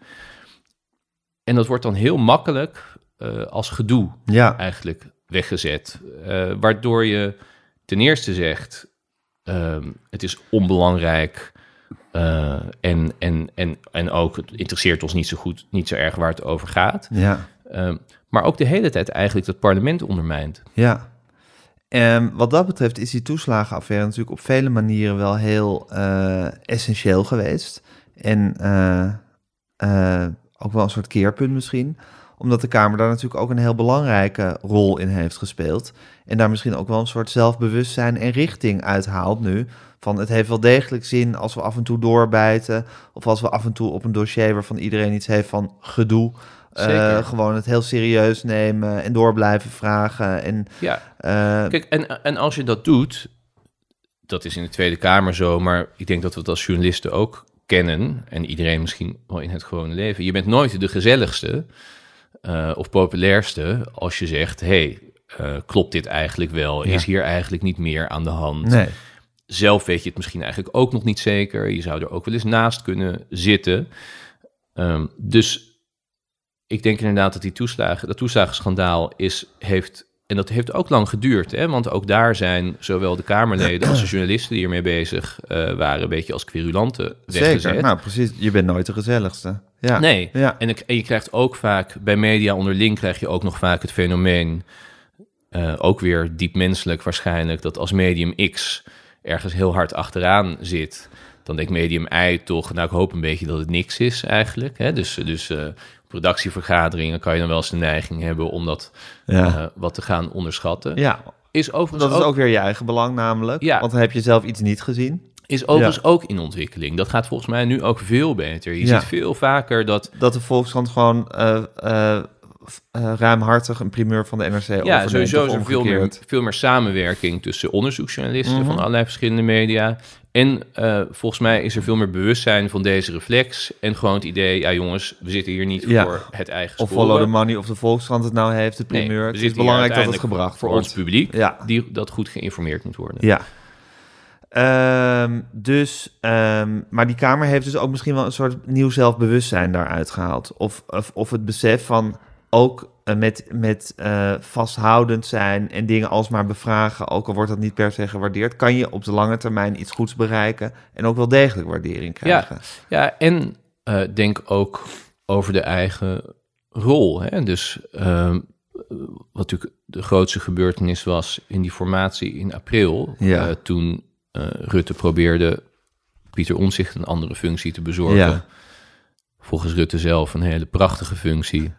En dat wordt dan heel makkelijk eh, als gedoe Ja, eigenlijk weggezet. Eh, waardoor je ten eerste zegt, ehm, het is onbelangrijk eh, en, en, en, en ook het interesseert ons niet zo goed, niet zo erg waar het over gaat. ja, Ehm, maar ook de hele tijd eigenlijk het parlement ondermijnt. ja. En wat dat betreft is die toeslagenaffaire natuurlijk op vele manieren wel heel eh, essentieel geweest. En eh, eh, ook wel een soort keerpunt misschien. Omdat de Kamer daar natuurlijk ook een heel belangrijke rol in heeft gespeeld. En daar misschien ook wel een soort zelfbewustzijn en richting uithaalt nu. Van het heeft wel degelijk zin als we af en toe doorbijten. Of als we af en toe op een dossier waarvan iedereen iets heeft van gedoe. Zeker. gewoon het heel serieus nemen en door blijven vragen. En Ja, eh, kijk, en, en als je dat doet, dat is in de Tweede Kamer zo, maar ik denk dat we het als journalisten ook kennen, en iedereen misschien wel in het gewone leven. Je bent nooit de gezelligste eh, of populairste als je zegt, hey, klopt dit eigenlijk wel? Ja. Is hier eigenlijk niet meer aan de hand? nee. Zelf weet je het misschien eigenlijk ook nog niet zeker. Je zou er ook wel eens naast kunnen zitten. Ehm, dus ik denk inderdaad dat die toeslagen, dat toeslagenschandaal is, heeft, en dat heeft ook lang geduurd, hè? want ook daar zijn zowel de Kamerleden als de journalisten die hiermee bezig eh, waren, een beetje als querulanten weggezet. Zeker. Nou, precies. Je bent nooit de gezelligste. Ja. Nee, Ja. en, en je krijgt ook vaak, bij media onderling krijg je ook nog vaak het fenomeen, eh, ook weer diep menselijk waarschijnlijk, dat als medium X ergens heel hard achteraan zit, dan denkt medium Y toch, nou ik hoop een beetje dat het niks is eigenlijk. Hè? Dus, dus eh, op redactievergaderingen kan je dan wel eens de neiging hebben om dat Ja. eh, wat te gaan onderschatten. ja, Is overigens, dat is ook, ook weer je eigen belang namelijk. Ja. Want dan heb je zelf iets niet gezien. is overigens ook in ontwikkeling. Dat gaat volgens mij nu ook veel beter. Je ziet veel vaker dat Dat de Volkskrant gewoon eh, ruimhartig een primeur van de NRC Ja, sowieso is er veel meer, veel meer samenwerking tussen onderzoeksjournalisten Mhm. van allerlei verschillende media. En eh, volgens mij is er veel meer bewustzijn van deze reflex. En gewoon het idee, ja jongens, we zitten hier niet Ja. voor het eigen Of scoren. follow the money of de Volkskrant het nou heeft, de Nee, primeur. we het is belangrijk dat het gebracht voor ons publiek, Ja. die, dat goed geïnformeerd moet worden. Ja. Ehm, dus, ehm, maar die Kamer heeft dus ook misschien wel een soort nieuw zelfbewustzijn daaruit gehaald. Of, of, of het besef van ook eh, met, met eh, vasthoudend zijn en dingen alsmaar bevragen, ook al wordt dat niet per se gewaardeerd, kan je op de lange termijn iets goeds bereiken en ook wel degelijk waardering krijgen. Ja, en eh, denk ook over de eigen rol. Hè? Dus ehm, wat natuurlijk de grootste gebeurtenis was in die formatie in april, Ja. toen Rutte probeerde Pieter Omtzigt een andere functie te bezorgen. Ja. Volgens Rutte zelf een hele prachtige functie.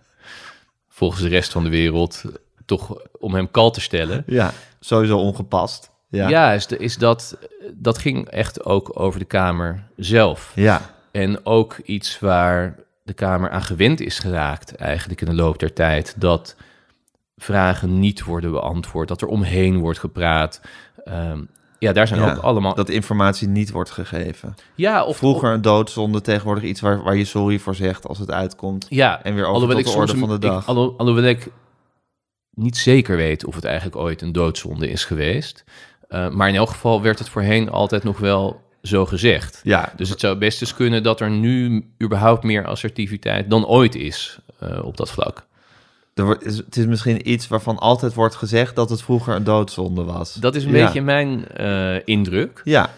Volgens de rest van de wereld toch om hem kal te stellen. Ja, sowieso ongepast. Ja. Ja, is, de, is dat, dat ging echt ook over de Kamer zelf. Ja. En ook iets waar de Kamer aan gewend is geraakt, eigenlijk in de loop der tijd, dat vragen niet worden beantwoord, dat er omheen wordt gepraat. Ehm, ja, daar zijn Ja, ook allemaal. Dat informatie niet wordt gegeven. ja, of Vroeger een doodzonde, tegenwoordig iets waar, waar je sorry voor zegt als het uitkomt. ja, En weer over tot ik de orde van de dag. Ik, alho- alhoewel ik niet zeker weet of het eigenlijk ooit een doodzonde is geweest. Eh, maar in elk geval werd het voorheen altijd nog wel zo gezegd. Ja, Dus het zou best eens kunnen dat er nu überhaupt meer assertiviteit dan ooit is eh, op dat vlak. Er is- het is misschien iets waarvan altijd wordt gezegd dat het vroeger een doodzonde was. Dat is een Ja. beetje mijn eh, indruk. Ja,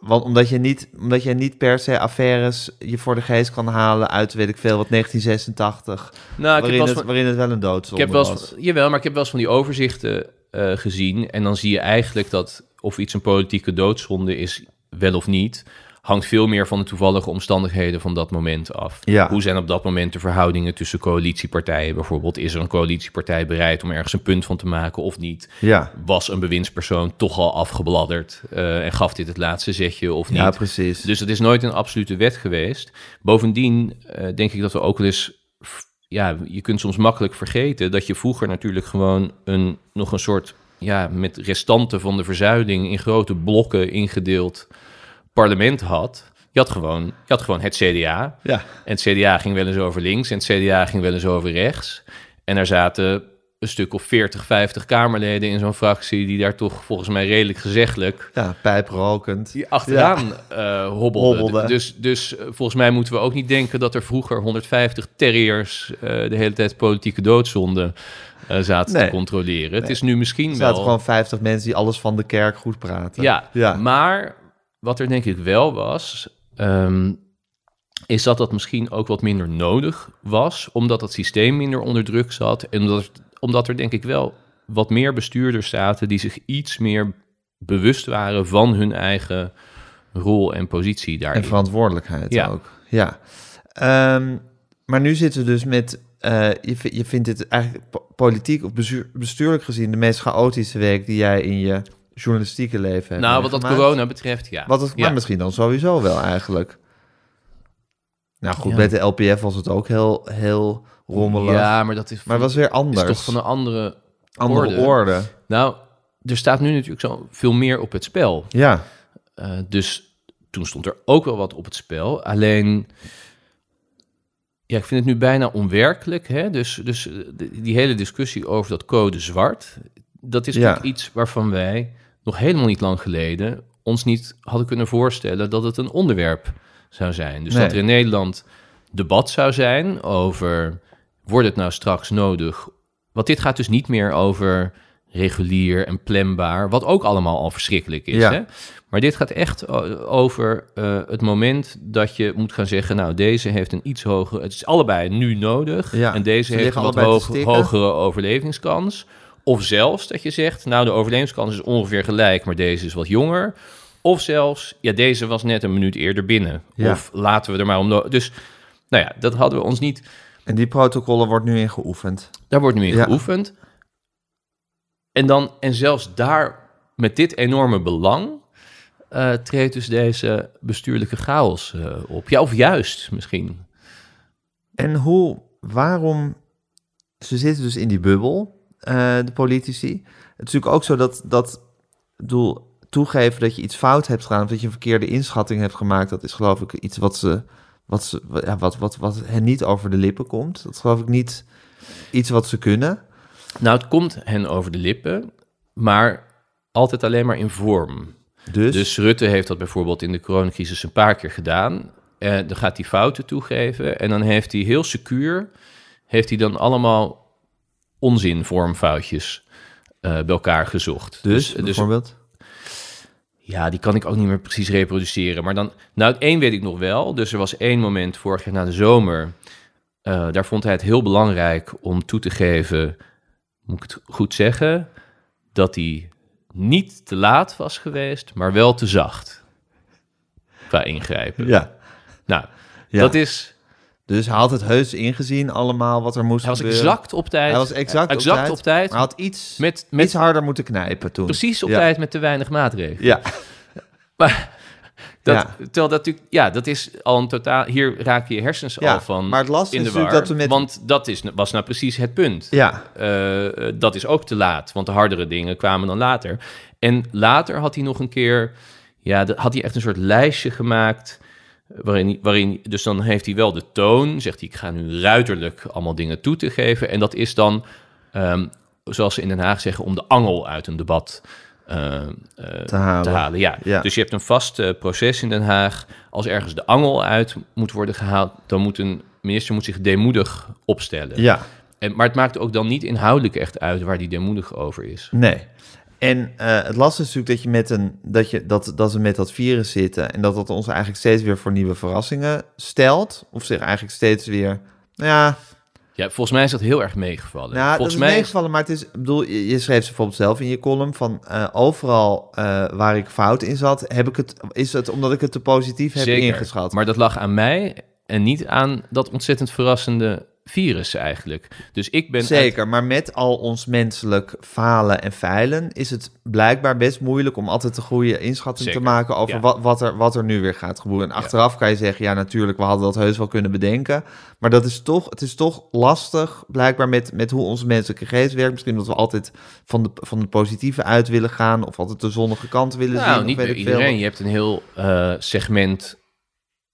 want omdat je, niet, omdat je niet per se affaires je voor de geest kan halen uit, weet ik veel, wat 1986, Nou, ik waarin, het, van, waarin het wel een ik doodzonde heb wel was. van- jawel, maar ik heb wel eens van die overzichten eh, gezien. En dan zie je eigenlijk dat of iets een politieke doodzonde is, wel of niet, hangt veel meer van de toevallige omstandigheden van dat moment af. Ja. Hoe zijn op dat moment de verhoudingen tussen coalitiepartijen bijvoorbeeld? Is er een coalitiepartij bereid om ergens een punt van te maken of niet? Ja, Was een bewindspersoon toch al afgebladderd eh, en gaf dit het laatste zetje of niet? ja, precies. Dus het is nooit een absolute wet geweest. Bovendien eh, denk ik dat we ook wel eens... Ja, je kunt soms makkelijk vergeten dat je vroeger natuurlijk gewoon een, nog een soort... Ja, met restanten van de verzuiling in grote blokken ingedeeld parlement had, je had gewoon, je had gewoon het CDA. Ja. En het CDA ging wel eens over links en het CDA ging wel eens over rechts. En er zaten een stuk of 40, 50 Kamerleden in zo'n fractie... die daar toch volgens mij redelijk gezeggelijk Ja, pijprokend. die achteraan eh hobbelden. Dus, dus eh, volgens mij moeten we ook niet denken... dat er vroeger 150 terriers eh, de hele tijd politieke doodzonde eh, zaten Nee. te controleren. Het is nu misschien Er wel... zaten gewoon 50 mensen die alles van de kerk goed praten. Ja, ja. maar wat er denk ik wel was, ehm, is dat dat misschien ook wat minder nodig was, omdat het systeem minder onder druk zat en omdat, omdat er denk ik wel wat meer bestuurders zaten die zich iets meer bewust waren van hun eigen rol en positie daarin. En verantwoordelijkheid Ja. ook. Ja. Ehm, maar nu zitten we dus met... eh, je, je vindt dit eigenlijk po- politiek of bestuur- bestuurlijk gezien... de meest chaotische week die jij in je journalistieke leven hebt nou, wat dat corona betreft, ja. Wat het, ja. Maar misschien dan sowieso wel eigenlijk. Nou goed, Ja. met de LPF was het ook heel, heel rommelig. Ja, maar dat is, Maar het was weer is anders. toch van een andere andere orde. orde. Nou, er staat nu natuurlijk zo veel meer op het spel. Ja. Eh, dus toen stond er ook wel wat op het spel. Alleen, ja, ik vind het nu bijna onwerkelijk. Hè? Dus, dus eh, die, hele discussie over dat code zwart, dat is Ja. natuurlijk iets waarvan wij nog helemaal niet lang geleden ons niet hadden kunnen voorstellen dat het een onderwerp zou zijn. Dus Nee. dat er in Nederland debat zou zijn over, wordt het nou straks nodig? Want dit gaat dus niet meer over regulier en planbaar, wat ook allemaal al verschrikkelijk is. Ja. Hè? Maar dit gaat echt over eh, het moment dat je moet gaan zeggen, nou, deze heeft een iets hogere, het is allebei nu nodig, Ja, en deze ze heeft een wat hoog- hogere overlevingskans. Of zelfs dat je zegt, nou, de overlevingskans is ongeveer gelijk, maar deze is wat jonger. Of zelfs, ja, deze was net een minuut eerder binnen. Ja. Of laten we er maar om... Dus, nou ja, dat hadden we ons niet... En die protocollen wordt nu in geoefend. Daar wordt nu in Ja. geoefend. En, dan, en zelfs daar, met dit enorme belang... eh, treedt dus deze bestuurlijke chaos eh, op. Ja, of juist misschien. En hoe, waarom... Ze zitten dus in die bubbel, de politici. Het is natuurlijk ook zo dat, dat ik bedoel, toegeven dat je iets fout hebt gedaan... of dat je een verkeerde inschatting hebt gemaakt... dat is geloof ik iets wat ze... Wat, ze, ja, wat, wat, wat hen niet over de lippen komt. Dat is geloof ik niet iets wat ze kunnen. Nou, het komt hen over de lippen, maar altijd alleen maar in vorm. Dus, Dus Rutte heeft dat bijvoorbeeld in de coronacrisis een paar keer gedaan. Eh, dan gaat hij fouten toegeven en dan heeft hij heel secuur... heeft hij dan allemaal onzinvormfoutjes eh bij elkaar gezocht. dus, bijvoorbeeld... Ja, die kan ik ook niet meer precies reproduceren. Maar dan, nou, één weet ik nog wel. Dus er was één moment vorig jaar na de zomer. eh, daar vond hij het heel belangrijk om toe te geven, moet ik het goed zeggen, dat hij niet te laat was geweest, maar wel te zacht. Qua ingrijpen. ja. Nou, Ja. dat is. Dus hij had het heus ingezien allemaal wat er moest Hij was gebeuren. exact op tijd. Hij was exact, exact op tijd. op tijd. Maar hij had iets, Met, met iets harder moeten knijpen toen. precies op Ja. tijd met te weinig maatregelen. Ja, Maar dat, Ja. terwijl dat natuurlijk, ja, dat is al een totaal. Hier raken je hersens Ja, al van maar het lastige in de is war. dat we met- Want dat is, was nou precies het punt. ja. Eh, eh, dat is ook te laat, want de hardere dingen kwamen dan later. En later had hij nog een keer, ja, had hij echt een soort lijstje gemaakt. Waarin, waarin, dus dan heeft hij wel de toon, zegt hij, ik ga nu ruiterlijk allemaal dingen toe te geven. En dat is dan, ehm, zoals ze in Den Haag zeggen, om de angel uit een debat eh, eh, Te halen. te halen. Ja. Ja. Dus je hebt een vast eh, proces in Den Haag. Als ergens de angel uit moet worden gehaald, dan moet een minister moet zich deemoedig opstellen. Ja, En, maar het maakt ook dan niet inhoudelijk echt uit waar die deemoedig over is. nee. En eh, het lastige is natuurlijk dat, je met een, dat, je, dat, dat we met dat virus zitten... en dat dat ons eigenlijk steeds weer voor nieuwe verrassingen stelt. Of zich eigenlijk steeds weer... Nou ja, Ja, volgens mij is dat heel erg meegevallen. nou, dat volgens is mij meegevallen, maar het is... bedoel, je, je schreef ze bijvoorbeeld zelf in je column... van eh, overal eh, waar ik fout in zat... Heb ik het, is het omdat ik het te positief heb Zeker. ingeschat. Maar dat lag aan mij en niet aan dat ontzettend verrassende virus eigenlijk. Dus ik ben... Zeker, maar met al ons menselijk falen en feilen is het blijkbaar best moeilijk om altijd een goede inschatting Zeker, te maken over ja. wat, wat, er, wat er nu weer gaat gebeuren. En achteraf kan je zeggen, ja natuurlijk, we hadden dat heus wel kunnen bedenken. Maar dat is toch, het is toch lastig, blijkbaar met, met hoe onze menselijke geest werkt. Misschien dat we altijd van de, van de positieve uit willen gaan of altijd de zonnige kant willen zien. Nou, niet ik veel. iedereen. Je hebt een heel eh, segment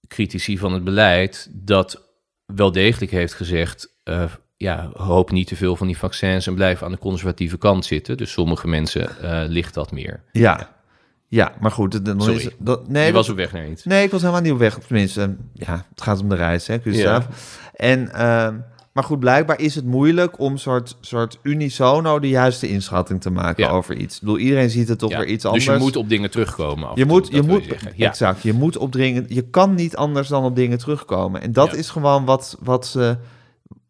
critici van het beleid dat wel degelijk heeft gezegd... eh, ja, hoop niet te veel van die vaccins en blijf aan de conservatieve kant zitten. Dus sommige mensen eh, ligt dat meer. Ja, ja, maar goed. Sorry. Is, dat, nee, Je dat- was op weg naar iets. Nee, ik was helemaal niet op weg. Tenminste, ja, het gaat om de reis, hè, Gustav. En, ehm, maar goed, blijkbaar is het moeilijk om soort, soort unisono de juiste inschatting te maken Ja. over iets. Ik bedoel, iedereen ziet het toch Ja, weer iets dus anders. je moet op dingen terugkomen. je toe, moet, je moet, zeggen. Ja. exact, je moet opdringen. Je kan niet anders dan op dingen terugkomen. En dat is gewoon wat, wat, ze,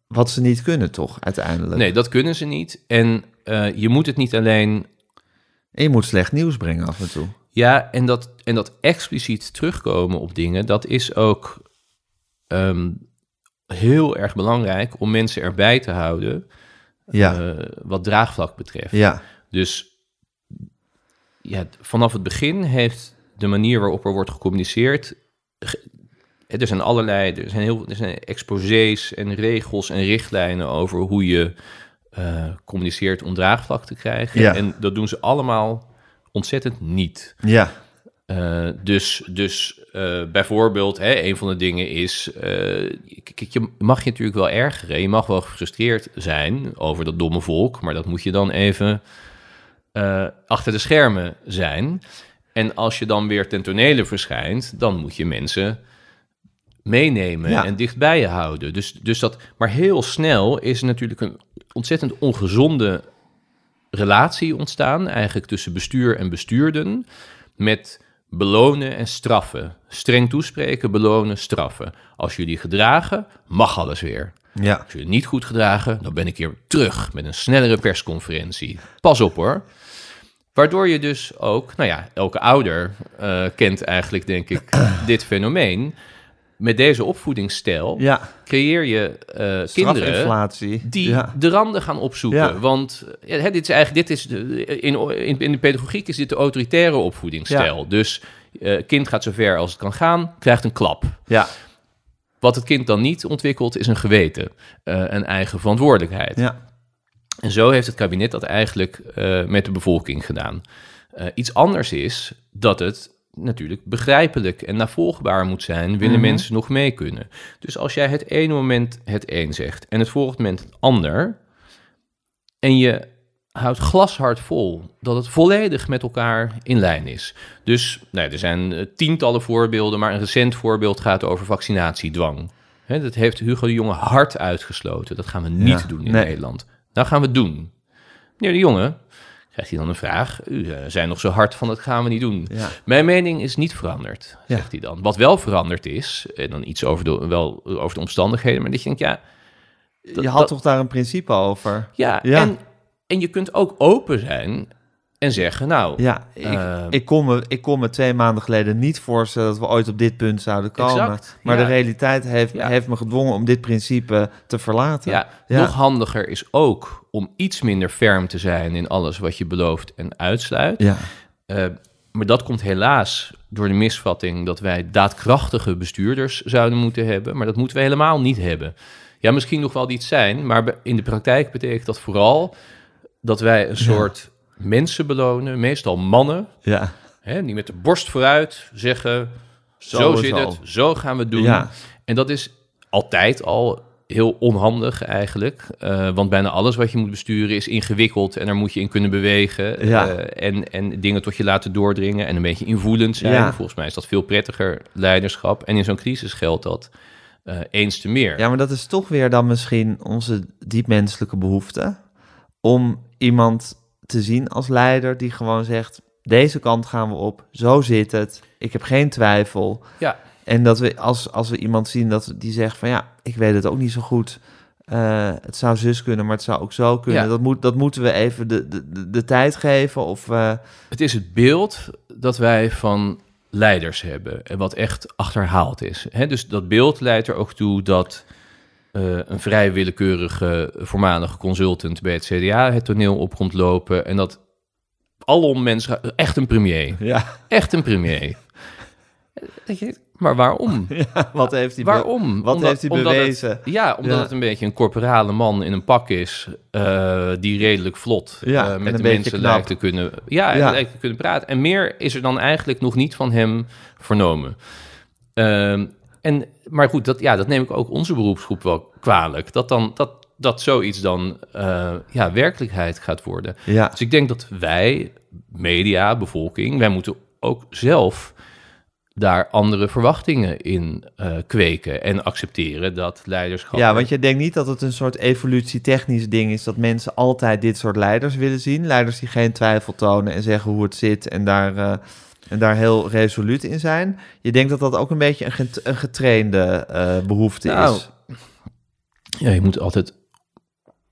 wat ze niet kunnen, toch, uiteindelijk. Nee, dat kunnen ze niet. En eh, je moet het niet alleen En je moet slecht nieuws brengen af en toe. Ja, en dat, en dat expliciet terugkomen op dingen, dat is ook ehm, heel erg belangrijk om mensen erbij te houden Ja, eh, wat draagvlak betreft. ja, Dus ja, vanaf het begin heeft de manier waarop er wordt gecommuniceerd. ge- Er zijn allerlei, er zijn heel er zijn exposés en regels en richtlijnen over hoe je eh, communiceert om draagvlak te krijgen. Ja. En dat doen ze allemaal ontzettend niet. ja, Eh, dus dus eh, bijvoorbeeld, hè, een van de dingen is, eh, kijk, je mag je natuurlijk wel ergeren. Je mag wel gefrustreerd zijn over dat domme volk, maar dat moet je dan even achter de schermen zijn. En als je dan weer ten tonele verschijnt, dan moet je mensen meenemen Ja. en dicht bij je houden. Dus, dus dat, maar heel snel is er natuurlijk een ontzettend ongezonde relatie ontstaan, eigenlijk tussen bestuur en bestuurden, met belonen en straffen. Streng toespreken, belonen, straffen. Als jullie gedragen, mag alles weer. ja. Als jullie niet goed gedragen, dan ben ik hier terug met een snellere persconferentie. Pas op hoor. Waardoor je dus ook, nou ja, elke ouder eh, kent eigenlijk, denk ik, dit fenomeen. Met deze opvoedingsstijl ja. creëer je eh, kinderen die Ja. de randen gaan opzoeken. Ja. Want hè, dit is eigenlijk, dit is de, in, in, in de pedagogiek is dit de autoritaire opvoedingsstijl. Dus eh kind gaat zo ver als het kan gaan, krijgt een klap. Ja, Wat het kind dan niet ontwikkelt, is een geweten, eh, een eigen verantwoordelijkheid. ja, En zo heeft het kabinet dat eigenlijk met de bevolking gedaan. Iets anders is dat het natuurlijk begrijpelijk en navolgbaar moet zijn, willen Mhm. mensen nog mee kunnen. Dus als jij het ene moment het een zegt en het volgende moment het ander, en je houdt glashard vol dat het volledig met elkaar in lijn is. Dus nou, er zijn eh, tientallen voorbeelden, maar een recent voorbeeld gaat over vaccinatiedwang. Hè, dat heeft Hugo de Jonge hard uitgesloten. Dat gaan we niet Ja, doen in nee. Nederland. Nou gaan we doen. Meneer de Jonge, krijgt hij dan een vraag. U eh, zijn nog zo hard van dat gaan we niet doen. ja. Mijn mening is niet veranderd, Ja. zegt hij dan. Wat wel veranderd is, en dan iets over de, wel over de omstandigheden, maar dat je denkt, ja... dat- Je had dat- toch daar een principe over? ja, Ja. En, en je kunt ook open zijn en zeggen, nou, Ja, ik, Eh, ik, kon me, ik kon me twee maanden geleden niet voorstellen dat we ooit op dit punt zouden komen. Exact, maar ja. de realiteit heeft, Ja. heeft me gedwongen om dit principe te verlaten. ja, nog handiger is ook om iets minder ferm te zijn in alles wat je belooft en uitsluit. Ja, Eh, maar dat komt helaas door de misvatting dat wij daadkrachtige bestuurders zouden moeten hebben. Maar dat moeten we helemaal niet hebben. Ja, misschien nog wel iets zijn, maar in de praktijk betekent dat vooral dat wij een soort mensen belonen, meestal mannen, ja, hè, die met de borst vooruit zeggen: Zo, zit het, zo gaan we het doen. Ja. En dat is altijd al heel onhandig eigenlijk. eh, want bijna alles wat je moet besturen is ingewikkeld en daar moet je in kunnen bewegen. Ja. eh, en, en dingen tot je laten doordringen en een beetje invoelend zijn. Ja. Volgens mij is dat veel prettiger leiderschap. En in zo'n crisis geldt dat eh, eens te meer. ja, maar dat is toch weer dan misschien onze diepmenselijke behoefte om iemand te zien als leider die gewoon zegt: deze kant gaan we op, zo zit het, ik heb geen twijfel. Ja. En dat we als, als we iemand zien dat die zegt van ja, ik weet het ook niet zo goed. eh, het zou zus kunnen, maar het zou ook zo kunnen. Ja. Dat, moet, dat moeten we even de, de, de, de tijd geven. Of eh, Het is het beeld dat wij van leiders hebben en wat echt achterhaald is. Hè, dus dat beeld leidt er ook toe dat eh, een vrij willekeurige voormalige consultant bij het CDA het toneel op komt lopen. En dat alom mensen... Echt een premier. Ja. Echt een premier. Dat je, maar waarom? ja, wat heeft hij, Waarom? wat Omdat- heeft hij het- bewezen? ja, omdat Ja. het een beetje een corporale man in een pak is, eh, die redelijk vlot Ja, eh, met de mensen lijkt te kunnen, ja, Ja. lijkt te kunnen praten. En meer is er dan eigenlijk nog niet van hem vernomen. Ehm, en, maar goed, dat, ja, dat neem ik ook onze beroepsgroep wel kwalijk. Dat, dan, dat, dat zoiets dan eh, ja, werkelijkheid gaat worden. Ja. Dus ik denk dat wij, media, bevolking, wij moeten ook zelf daar andere verwachtingen in eh, kweken en accepteren dat leiderschap. Ja, want je denkt niet dat het een soort evolutietechnisch ding is dat mensen altijd dit soort leiders willen zien. Leiders die geen twijfel tonen en zeggen hoe het zit en daar, eh, en daar heel resoluut in zijn. Je denkt dat dat ook een beetje een, get- een getrainde eh, behoefte Nou, is. Ja, je moet altijd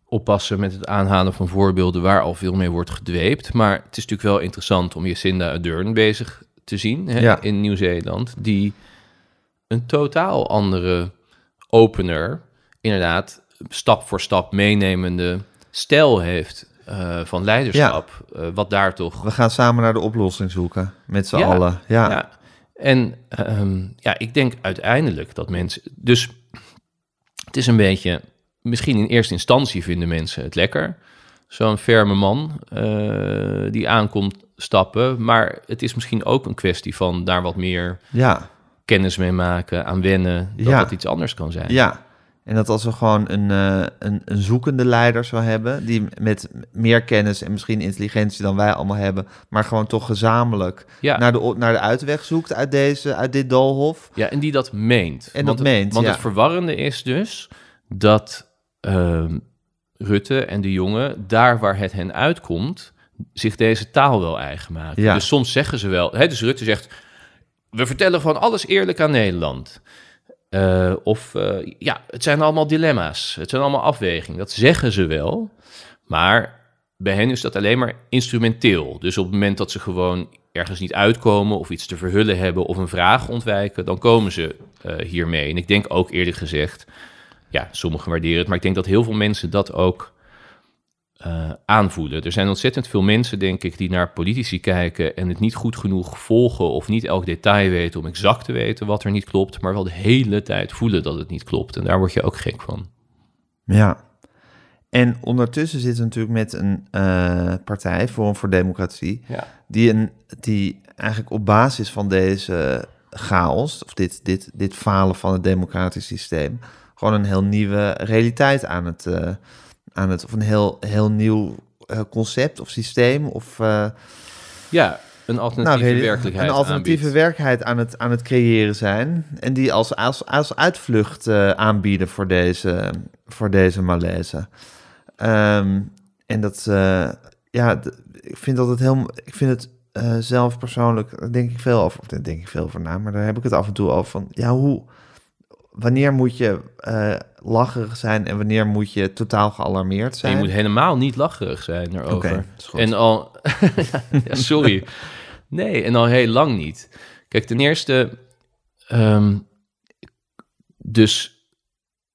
oppassen met het aanhalen van voorbeelden waar al veel mee wordt gedweept. Maar het is natuurlijk wel interessant om Jacinda Ardern bezig te zien hè, Ja. in Nieuw-Zeeland, die een totaal andere opener, inderdaad, stap voor stap meenemende stijl heeft eh, van leiderschap. eh, wat daar toch We gaan samen naar de oplossing zoeken, met z'n Ja, allen. Ja. Ja. En ehm, ja, ik denk uiteindelijk dat mensen. Dus het is een beetje. Misschien in eerste instantie vinden mensen het lekker. Zo'n ferme man eh, die aankomt stappen. Maar het is misschien ook een kwestie van daar wat meer ja, kennis mee maken, aan wennen. Dat dat iets anders kan zijn. ja. En dat als we gewoon een, eh, een, een zoekende leider zou hebben, die met meer kennis en misschien intelligentie dan wij allemaal hebben, maar gewoon toch gezamenlijk Ja. naar, de, naar de uitweg zoekt uit, deze, uit dit doolhof. Ja, en die dat meent. En want dat het, meent, Want ja. het verwarrende is dus dat ehm, Rutte en de jongen, daar waar het hen uitkomt, zich deze taal wel eigen maken. Ja. Dus soms zeggen ze wel, hè, dus Rutte zegt, we vertellen gewoon alles eerlijk aan Nederland. Eh, of eh, ja, het zijn allemaal dilemma's, het zijn allemaal afwegingen. Dat zeggen ze wel, maar bij hen is dat alleen maar instrumenteel. Dus op het moment dat ze gewoon ergens niet uitkomen of iets te verhullen hebben of een vraag ontwijken, dan komen ze eh, hiermee. En ik denk ook eerlijk gezegd, ja, sommigen waarderen het, maar ik denk dat heel veel mensen dat ook eh, aanvoelen. Er zijn ontzettend veel mensen, denk ik, die naar politici kijken en het niet goed genoeg volgen of niet elk detail weten om exact te weten wat er niet klopt, maar wel de hele tijd voelen dat het niet klopt. En daar word je ook gek van. Ja. En ondertussen zitten we natuurlijk met een eh, partij, Forum voor Democratie, Ja. die, een, die eigenlijk op basis van deze chaos, of dit, dit, dit falen van het democratisch systeem, gewoon een heel nieuwe realiteit aan het, eh, aan het of een heel, heel nieuw eh, concept of systeem of uh, Ja, een alternatieve reali- werkelijkheid een alternatieve aanbiedt. werkelijkheid aan het, aan het creëren zijn en die als, als, als uitvlucht eh, aanbieden voor deze, voor deze malaise. Ehm, en dat, eh, ja, ik vind dat het heel, ik vind het eh, zelf persoonlijk, daar denk ik veel over, of daar denk ik veel over na, maar daar heb ik het af en toe over van, ja, hoe, wanneer moet je eh lacherig zijn en wanneer moet je totaal gealarmeerd En zijn? je moet helemaal niet lacherig zijn goed. en al... ja, sorry. Nee, en al heel lang niet. Kijk, ten eerste... ehm, dus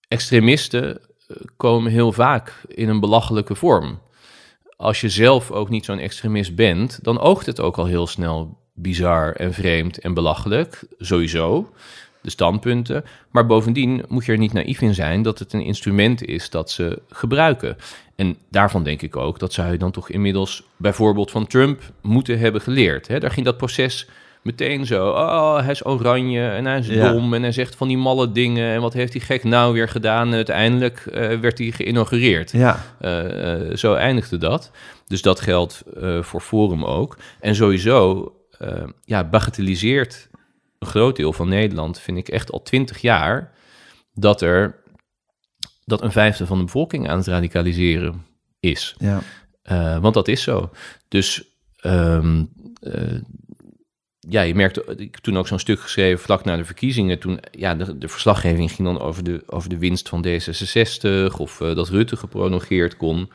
extremisten eh, komen heel vaak in een belachelijke vorm. Als je zelf ook niet zo'n extremist bent... dan oogt het ook al heel snel bizar en vreemd en belachelijk. Sowieso de standpunten. Maar bovendien moet je er niet naïef in zijn dat het een instrument is dat ze gebruiken. En daarvan denk ik ook, dat zou je dan toch inmiddels bijvoorbeeld van Trump moeten hebben geleerd. Hè? Daar ging dat proces meteen zo, oh, hij is oranje en hij is Ja. dom en hij zegt van die malle dingen en wat heeft die gek nou weer gedaan? En uiteindelijk eh, werd hij geïnaugureerd. Ja, Eh, eh, zo eindigde dat. Dus dat geldt voor Forum ook. En sowieso, ja, bagatelliseert een groot deel van Nederland, vind ik echt al twintig jaar, dat er dat een vijfde van de bevolking aan het radicaliseren is. ja, Eh, want dat is zo. Dus ehm, eh, ja, je merkte, ik toen ook zo'n stuk geschreven vlak na de verkiezingen. Toen, ja, de, de verslaggeving ging dan over de, over de winst van D66 of eh, dat Rutte geprolongeerd kon.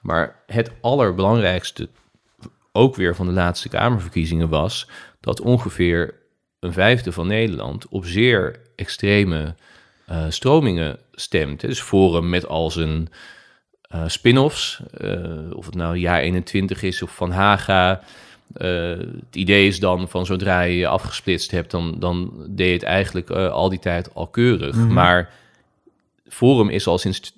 Maar het allerbelangrijkste, ook weer van de laatste Kamerverkiezingen, was dat ongeveer een vijfde van Nederland op zeer extreme eh, stromingen stemt. Dus Forum met al zijn eh, spin-offs, eh, of het nou jaar 21 is of Van Haga. Het idee is dan van zodra je je afgesplitst hebt, dan, dan deed je het eigenlijk al die tijd al keurig. Mhm. Maar Forum is al sinds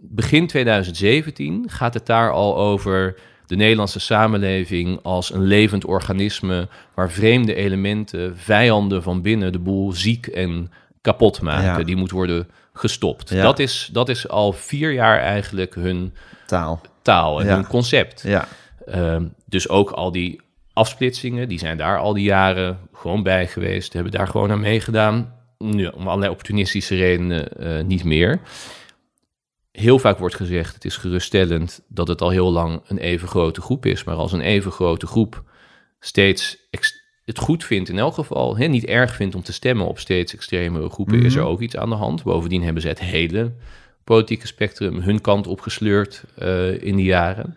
begin 2017 gaat het daar al over de Nederlandse samenleving als een levend organisme waar vreemde elementen, vijanden van binnen de boel ziek en kapot maken. Ja. Die moet worden gestopt. Ja. Dat, is, dat is al vier jaar eigenlijk hun Taal. taal en Ja. hun concept. Ja. Ehm, dus ook al die afsplitsingen, die zijn daar al die jaren gewoon bij geweest, hebben daar gewoon aan meegedaan. Nu, om allerlei opportunistische redenen eh, niet meer. Heel vaak wordt gezegd, het is geruststellend dat het al heel lang een even grote groep is. Maar als een even grote groep steeds het goed vindt, in elk geval hè, niet erg vindt om te stemmen op steeds extremere groepen, is er ook iets aan de hand. Bovendien hebben ze het hele politieke spectrum hun kant opgesleurd eh in die jaren.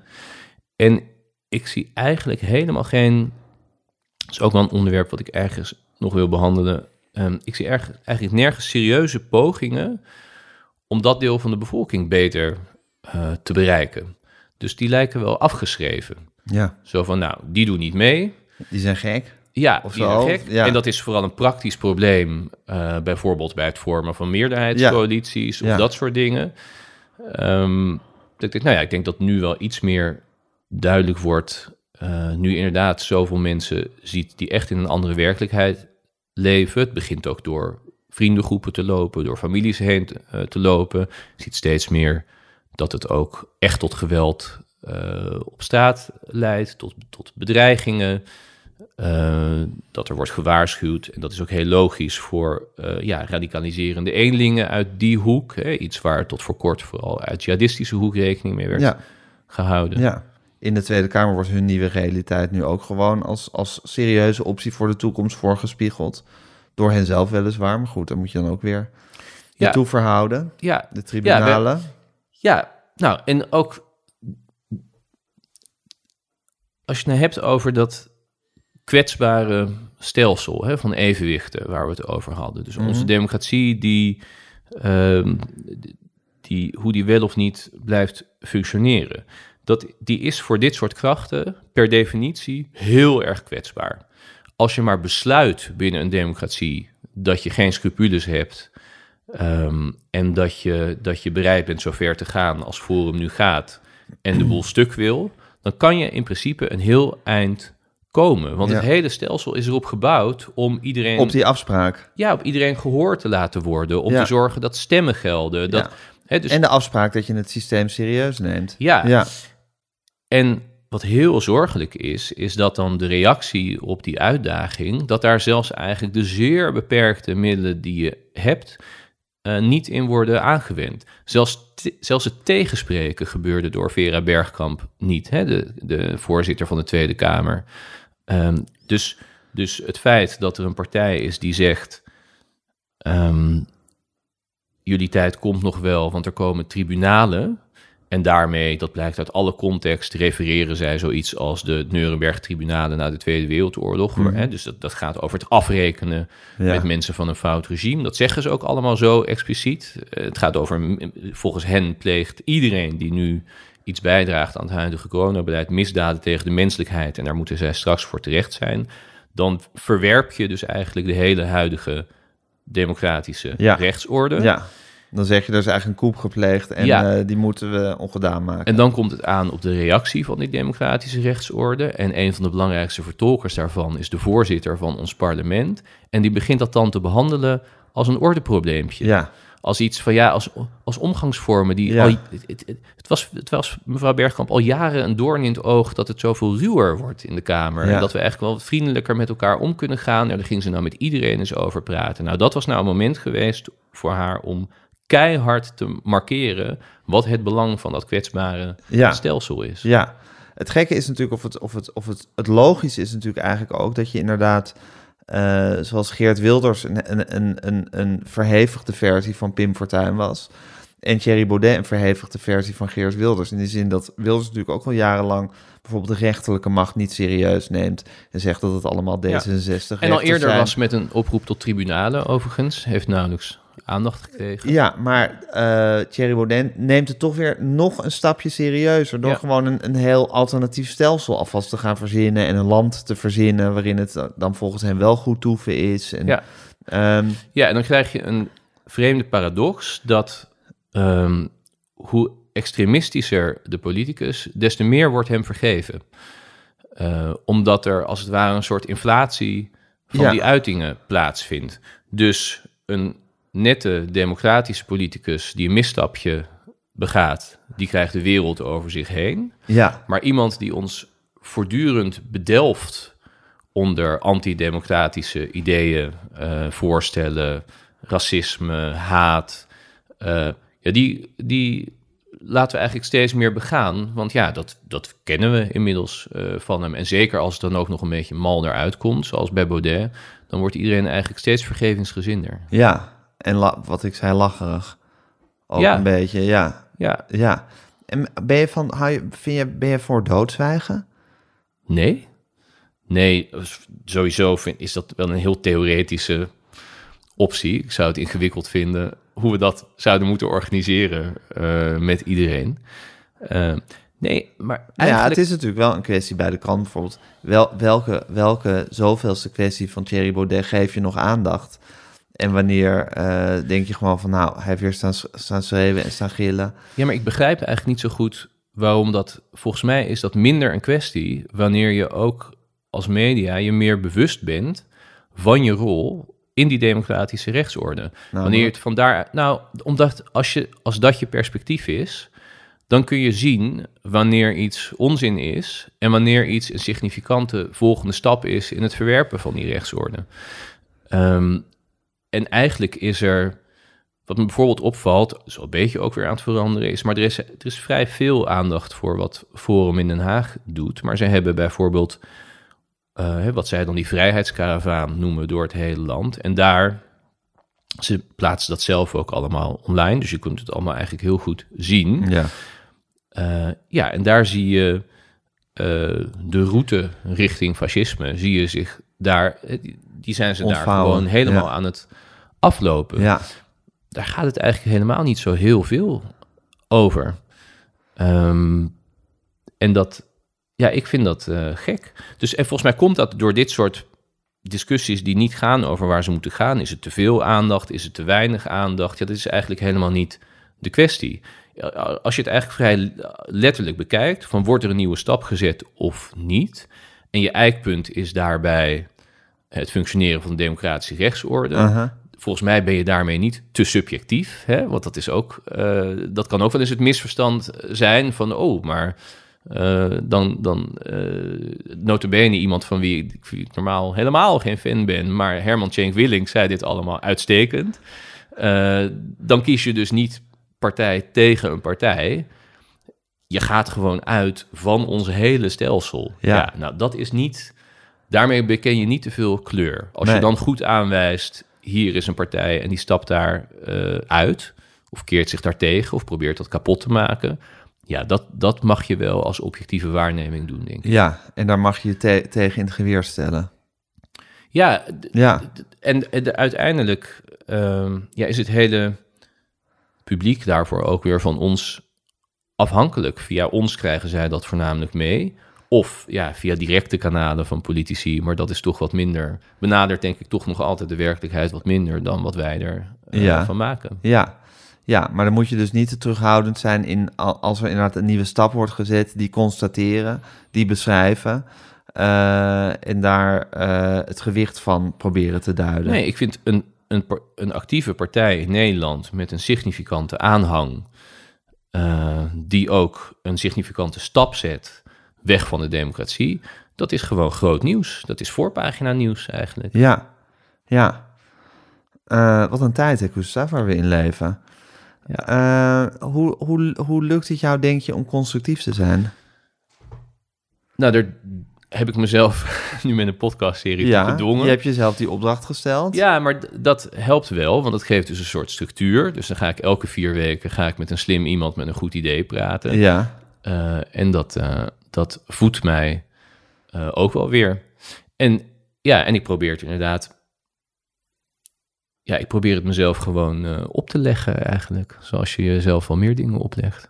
En ik zie eigenlijk helemaal geen. Dat is ook wel een onderwerp wat ik ergens nog wil behandelen. Ehm, ik zie erg, eigenlijk nergens serieuze pogingen om dat deel van de bevolking beter eh, te bereiken. Dus die lijken wel afgeschreven. Ja. Zo van, nou, die doen niet mee. Die zijn gek. Ja, Of die zo, zijn gek. ja. En dat is vooral een praktisch probleem, eh, bijvoorbeeld bij het vormen van meerderheidscoalities of Ja. dat soort dingen. Ehm, ik denk, nou ja, ik denk dat nu wel iets meer duidelijk wordt, eh, nu inderdaad zoveel mensen ziet die echt in een andere werkelijkheid leven. Het begint ook door vriendengroepen te lopen, door families heen te, eh, te lopen. Je ziet steeds meer dat het ook echt tot geweld eh, op straat leidt, tot, tot bedreigingen. Eh, dat er wordt gewaarschuwd. En dat is ook heel logisch voor eh, ja, radicaliserende eenlingen uit die hoek. Hè, iets waar tot voor kort vooral uit jihadistische hoek rekening mee werd Ja. gehouden. ja. In de Tweede Kamer wordt hun nieuwe realiteit nu ook gewoon als, als serieuze optie voor de toekomst voorgespiegeld. Door hen zelf weliswaar, maar goed, daar moet je dan ook weer je Ja. toe verhouden. Ja, De tribunalen. Ja, nou, en ook als je het nou hebt over dat kwetsbare stelsel hè, van evenwichten waar we het over hadden. Dus onze democratie, die, ehm, die, hoe die wel of niet blijft functioneren. Dat, die is voor dit soort krachten per definitie heel erg kwetsbaar. Als je maar besluit binnen een democratie dat je geen scrupules hebt Ehm, en dat je, dat je bereid bent zo ver te gaan als Forum nu gaat en de boel stuk wil, dan kan je in principe een heel eind komen. Want Ja. het hele stelsel is erop gebouwd om iedereen, Op die afspraak. ja, op iedereen gehoord te laten worden. Om Ja. te zorgen dat stemmen gelden. Dat, Ja. hè, dus, En de afspraak dat je het systeem serieus neemt. ja, Ja. En wat heel zorgelijk is, is dat dan de reactie op die uitdaging, dat daar zelfs eigenlijk de zeer beperkte middelen die je hebt, eh, niet in worden aangewend. Zelfs, zelfs het tegenspreken gebeurde door Vera Bergkamp niet, hè, de, de voorzitter van de Tweede Kamer. Ehm, dus, dus het feit dat er een partij is die zegt. ehm, jullie tijd komt nog wel, want er komen tribunalen. En daarmee, dat blijkt uit alle context, refereren zij zoiets als de Nuremberg-tribunalen na de Tweede Wereldoorlog. Hè? Dus dat, dat gaat over het afrekenen Ja. met mensen van een fout regime. Dat zeggen ze ook allemaal zo expliciet. Eh, het gaat over, volgens hen pleegt iedereen die nu iets bijdraagt aan het huidige coronabeleid misdaden tegen de menselijkheid. En daar moeten zij straks voor terecht zijn. Dan verwerp je dus eigenlijk de hele huidige democratische Ja. rechtsorde. ja. Dan zeg je, er is eigenlijk een koep gepleegd en Ja. eh, die moeten we ongedaan maken. En dan komt het aan op de reactie van die democratische rechtsorde. En een van de belangrijkste vertolkers daarvan is de voorzitter van ons parlement. En die begint dat dan te behandelen als een ordeprobleempje. Ja, Als iets van ja, als, als omgangsvormen. Die Ja. al, het, het, was, het was mevrouw Bergkamp al jaren een doorn in het oog dat het zoveel ruwer wordt in de Kamer. Ja. En dat we eigenlijk wel wat vriendelijker met elkaar om kunnen gaan. Nou, daar ging ze nou met iedereen eens over praten. Nou, dat was nou een moment geweest voor haar om keihard te markeren wat het belang van dat kwetsbare Ja. stelsel is. ja. Het gekke is natuurlijk, of het, of het, of het, het logische is natuurlijk eigenlijk ook dat je inderdaad, eh, zoals Geert Wilders, een, een, een, een, een verhevigde versie van Pim Fortuyn was. En Thierry Baudet een verhevigde versie van Geert Wilders. In die zin dat Wilders natuurlijk ook al jarenlang bijvoorbeeld de rechterlijke macht niet serieus neemt. En zegt dat het allemaal D66 En al eerder zijn. was met een oproep tot tribunalen, overigens. Heeft nauwelijks aandacht gekregen. Ja, maar eh Thierry Baudet neemt het toch weer nog een stapje serieuzer... door Ja. gewoon een, een heel alternatief stelsel alvast te gaan verzinnen... en een land te verzinnen waarin het dan volgens hem wel goed toeven is. En, Ja. ehm, Ja, en dan krijg je een vreemde paradox dat ehm, hoe extremistischer de politicus, des te meer wordt hem vergeven. Eh, omdat er als het ware een soort inflatie van Ja. die uitingen plaatsvindt. Dus een nette democratische politicus die een misstapje begaat, die krijgt de wereld over zich heen. ja, Maar iemand die ons voortdurend bedelft onder antidemocratische ideeën, eh, voorstellen, racisme, haat, eh, ja, die, die laten we eigenlijk steeds meer begaan. Want ja, dat, dat kennen we inmiddels eh, van hem. En zeker als het dan ook nog een beetje mal eruit komt, zoals bij Baudet, dan wordt iedereen eigenlijk steeds vergevingsgezinder. ja. En la- wat ik zei, lacherig. Ook Ja. een beetje, ja. Ja, Ja. En ben je van, hou je, vind je, ben je voor doodzwijgen? Nee? Nee, sowieso vind, is dat wel een heel theoretische optie. Ik zou het ingewikkeld vinden hoe we dat zouden moeten organiseren eh, met iedereen. Eh, nee, maar Nou eigenlijk... Ja, het is natuurlijk wel een kwestie bij de krant bijvoorbeeld. Wel, welke, welke zoveelste kwestie van Thierry Baudet geef je nog aandacht? En wanneer eh, denk je gewoon van, nou, hij heeft weer staan, staan schreeuwen en staan gillen. Ja, maar ik begrijp eigenlijk niet zo goed waarom dat... Volgens mij is dat minder een kwestie wanneer je ook als media je meer bewust bent van je rol in die democratische rechtsorde. wanneer je het vandaar... Nou, omdat als, je, als dat je perspectief is, dan kun je zien wanneer iets onzin is en wanneer iets een significante volgende stap is in het verwerpen van die rechtsorde. Ehm, en eigenlijk is er, wat me bijvoorbeeld opvalt, zo een beetje ook weer aan het veranderen is, maar er is, er is vrij veel aandacht voor wat Forum in Den Haag doet. Maar ze hebben bijvoorbeeld, eh, wat zij dan die vrijheidskaravaan noemen door het hele land. En daar, ze plaatsen dat zelf ook allemaal online, dus je kunt het allemaal eigenlijk heel goed zien. Ja. Eh, ja, en daar zie je eh, de route richting fascisme, zie je zich daar, die- zijn ze daar gewoon helemaal ja. aan het aflopen. Ja, Daar gaat het eigenlijk helemaal niet zo heel veel over. Ehm, en dat, ja, ik vind dat eh, gek. Dus en volgens mij komt dat door dit soort discussies die niet gaan over waar ze moeten gaan. Is het te veel aandacht? Is het te weinig aandacht? Ja, dat is eigenlijk helemaal niet de kwestie. Ja, Als je het eigenlijk vrij letterlijk bekijkt, van wordt er een nieuwe stap gezet of niet? En je eikpunt is daarbij het functioneren van de democratische rechtsorde. aha. Volgens mij ben je daarmee niet te subjectief, hè? want dat is ook, eh, dat kan ook wel eens het misverstand zijn van, oh, maar eh, dan, dan uh, notabene iemand van wie ik, wie ik normaal helemaal geen fan ben, maar Herman Tjenk Willink zei dit allemaal uitstekend. Dan kies je dus niet partij tegen een partij. Je gaat gewoon uit van ons hele stelsel. Ja. Ja, nou dat is niet, daarmee beken je niet te veel kleur. Als Nee. je dan goed aanwijst, hier is een partij en die stapt daar eh, uit, of keert zich daartegen, of probeert dat kapot te maken. Ja, dat, dat mag je wel als objectieve waarneming doen, denk ik. Ja, en daar mag je je te- tegen in het geweer stellen. Ja, Ja, en, en de- uiteindelijk ehm, ja, is het hele publiek daarvoor ook weer van ons afhankelijk. Via ons krijgen zij dat voornamelijk mee. Of ja, via directe kanalen van politici. Maar dat is toch wat minder. Benadert denk ik toch nog altijd de werkelijkheid wat minder dan wat wij er eh, Ja. van maken. ja. Ja, maar dan moet je dus niet te terughoudend zijn in al- als er inderdaad een nieuwe stap wordt gezet, die constateren, die beschrijven eh, en daar eh, het gewicht van proberen te duiden. Nee, ik vind een, een, een actieve partij in Nederland met een significante aanhang, die ook een significante stap zet weg van de democratie, dat is gewoon groot nieuws. Dat is voorpagina nieuws eigenlijk. Ja, ja. Eh, wat een tijd, hè, Gustav, waar we in leven. Eh, hoe, hoe, hoe lukt het jou, denk je, om constructief te zijn? Nou, daar heb ik mezelf nu met een podcastserie Ja, gedwongen. je hebt jezelf die opdracht gesteld. Ja, maar dat helpt wel, want het geeft dus een soort structuur. Dus dan ga ik elke vier weken ga ik met een slim iemand met een goed idee praten. Ja, Eh, en dat, dat voedt mij eh, ook wel weer. En ja, en ik probeer het inderdaad ja, ik probeer het mezelf gewoon eh, op te leggen eigenlijk. Zoals je jezelf wel meer dingen oplegt.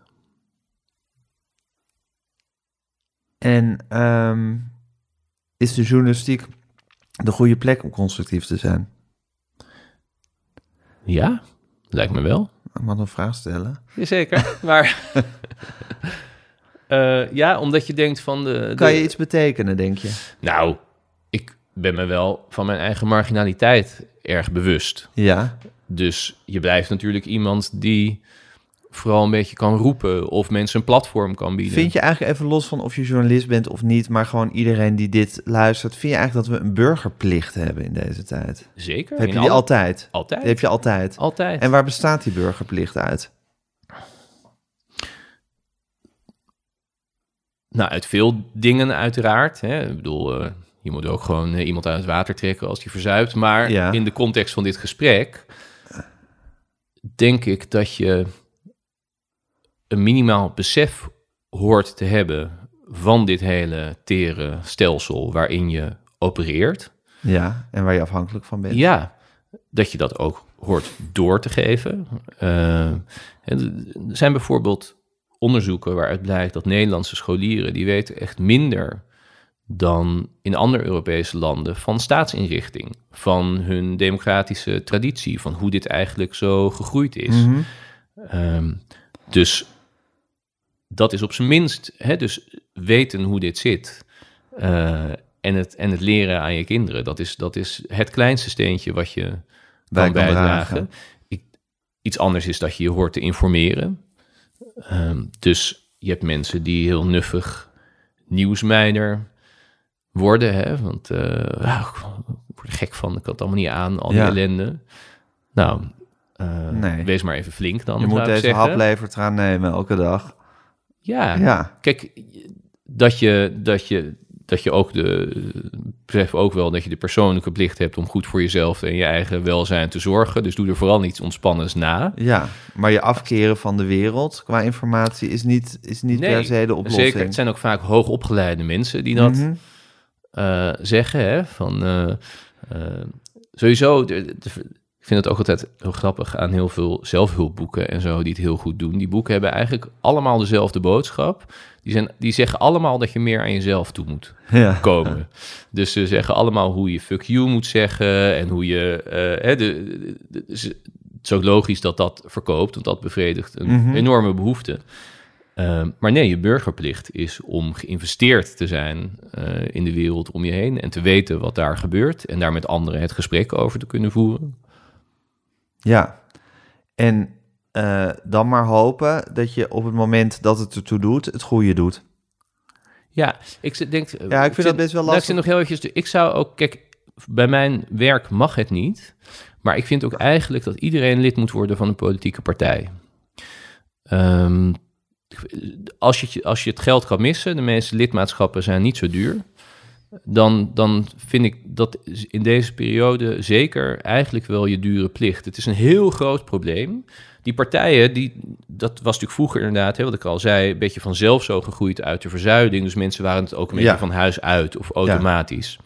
En ehm, is de journalistiek de goede plek om constructief te zijn? Ja, lijkt me wel. Ik mag een vraag stellen. Jazeker, maar... Eh, ja, omdat je denkt van de... Kan je iets betekenen, denk je? Nou, ik ben me wel van mijn eigen marginaliteit erg bewust. Ja. Dus je blijft natuurlijk iemand die vooral een beetje kan roepen of mensen een platform kan bieden. Vind je eigenlijk even los van of je journalist bent of niet, maar gewoon iedereen die dit luistert, vind je eigenlijk dat we een burgerplicht hebben in deze tijd? Zeker. Heb je die altijd? Altijd. Die heb je altijd. Altijd. En waar bestaat die burgerplicht uit? Nou, uit veel dingen uiteraard. Hè. Ik bedoel, eh, je moet ook gewoon eh, iemand uit het water trekken als die verzuipt. Maar Ja. in de context van dit gesprek denk ik dat je een minimaal besef hoort te hebben van dit hele tere stelsel waarin je opereert. Ja, en waar je afhankelijk van bent. Ja, dat je dat ook hoort door te geven. Eh, er zijn bijvoorbeeld onderzoeken waaruit blijkt dat Nederlandse scholieren... die weten echt minder dan in andere Europese landen van staatsinrichting... van hun democratische traditie, van hoe dit eigenlijk zo gegroeid is. Mhm. Ehm, dus dat is op zijn minst, hè, dus weten hoe dit zit eh, en, het, en het leren aan je kinderen, dat is, dat is het kleinste steentje wat je Bij kan kan bijdragen. dragen. Ik, iets anders is dat je je hoort te informeren. Ehm, dus je hebt mensen die heel nuffig nieuwsmijner worden, hè, want ja, ik word er gek van, ik kan het allemaal niet aan, al die Ja. ellende. Nou, eh, Nee. wees maar even flink dan, Je moet deze zeggen. haplevertraan nemen elke dag. Ja, Ja. kijk, dat je, dat je, dat je ook de, besef ook wel dat je de persoonlijke plicht hebt om goed voor jezelf en je eigen welzijn te zorgen. Dus doe er vooral niets ontspannends na. Ja, maar je afkeren van de wereld qua informatie is niet, is niet Nee, per se de oplossing. Zeker, het zijn ook vaak hoogopgeleide mensen die dat Mhm. eh, zeggen. Hè, van, eh, eh, sowieso, de, de- ik vind het ook altijd heel grappig aan heel veel zelfhulpboeken en zo die het heel goed doen. Die boeken hebben eigenlijk allemaal dezelfde boodschap. Die, zijn, die zeggen allemaal dat je meer aan jezelf toe moet Ja. komen. Dus ze zeggen allemaal hoe je fuck you moet zeggen en hoe je... eh, hè, de, de- de- het is ook logisch dat dat verkoopt, want dat bevredigt een Mhm. enorme behoefte. Ehm, maar nee, je burgerplicht is om geïnvesteerd te zijn eh, in de wereld om je heen en te weten wat daar gebeurt en daar met anderen het gesprek over te kunnen voeren. Ja, en eh, dan maar hopen dat je op het moment dat het ertoe doet, het goede doet. Ja, ik zit- denk. Ja, ik vind dat best wel Nou, ik lastig. zit nog heel eventjes. Ik zou ook, kijk, bij mijn werk mag het niet, maar ik vind ook eigenlijk dat iedereen lid moet worden van een politieke partij. Ehm, als, je, als je het geld kan missen, de meeste lidmaatschappen zijn niet zo duur. Dan, dan vind ik dat in deze periode zeker eigenlijk wel je dure plicht. Het is een heel groot probleem. Die partijen, die, dat was natuurlijk vroeger inderdaad, hè, wat ik al zei, een beetje vanzelf zo gegroeid uit de verzuiling. Dus mensen waren het ook een beetje Ja. van huis uit of automatisch.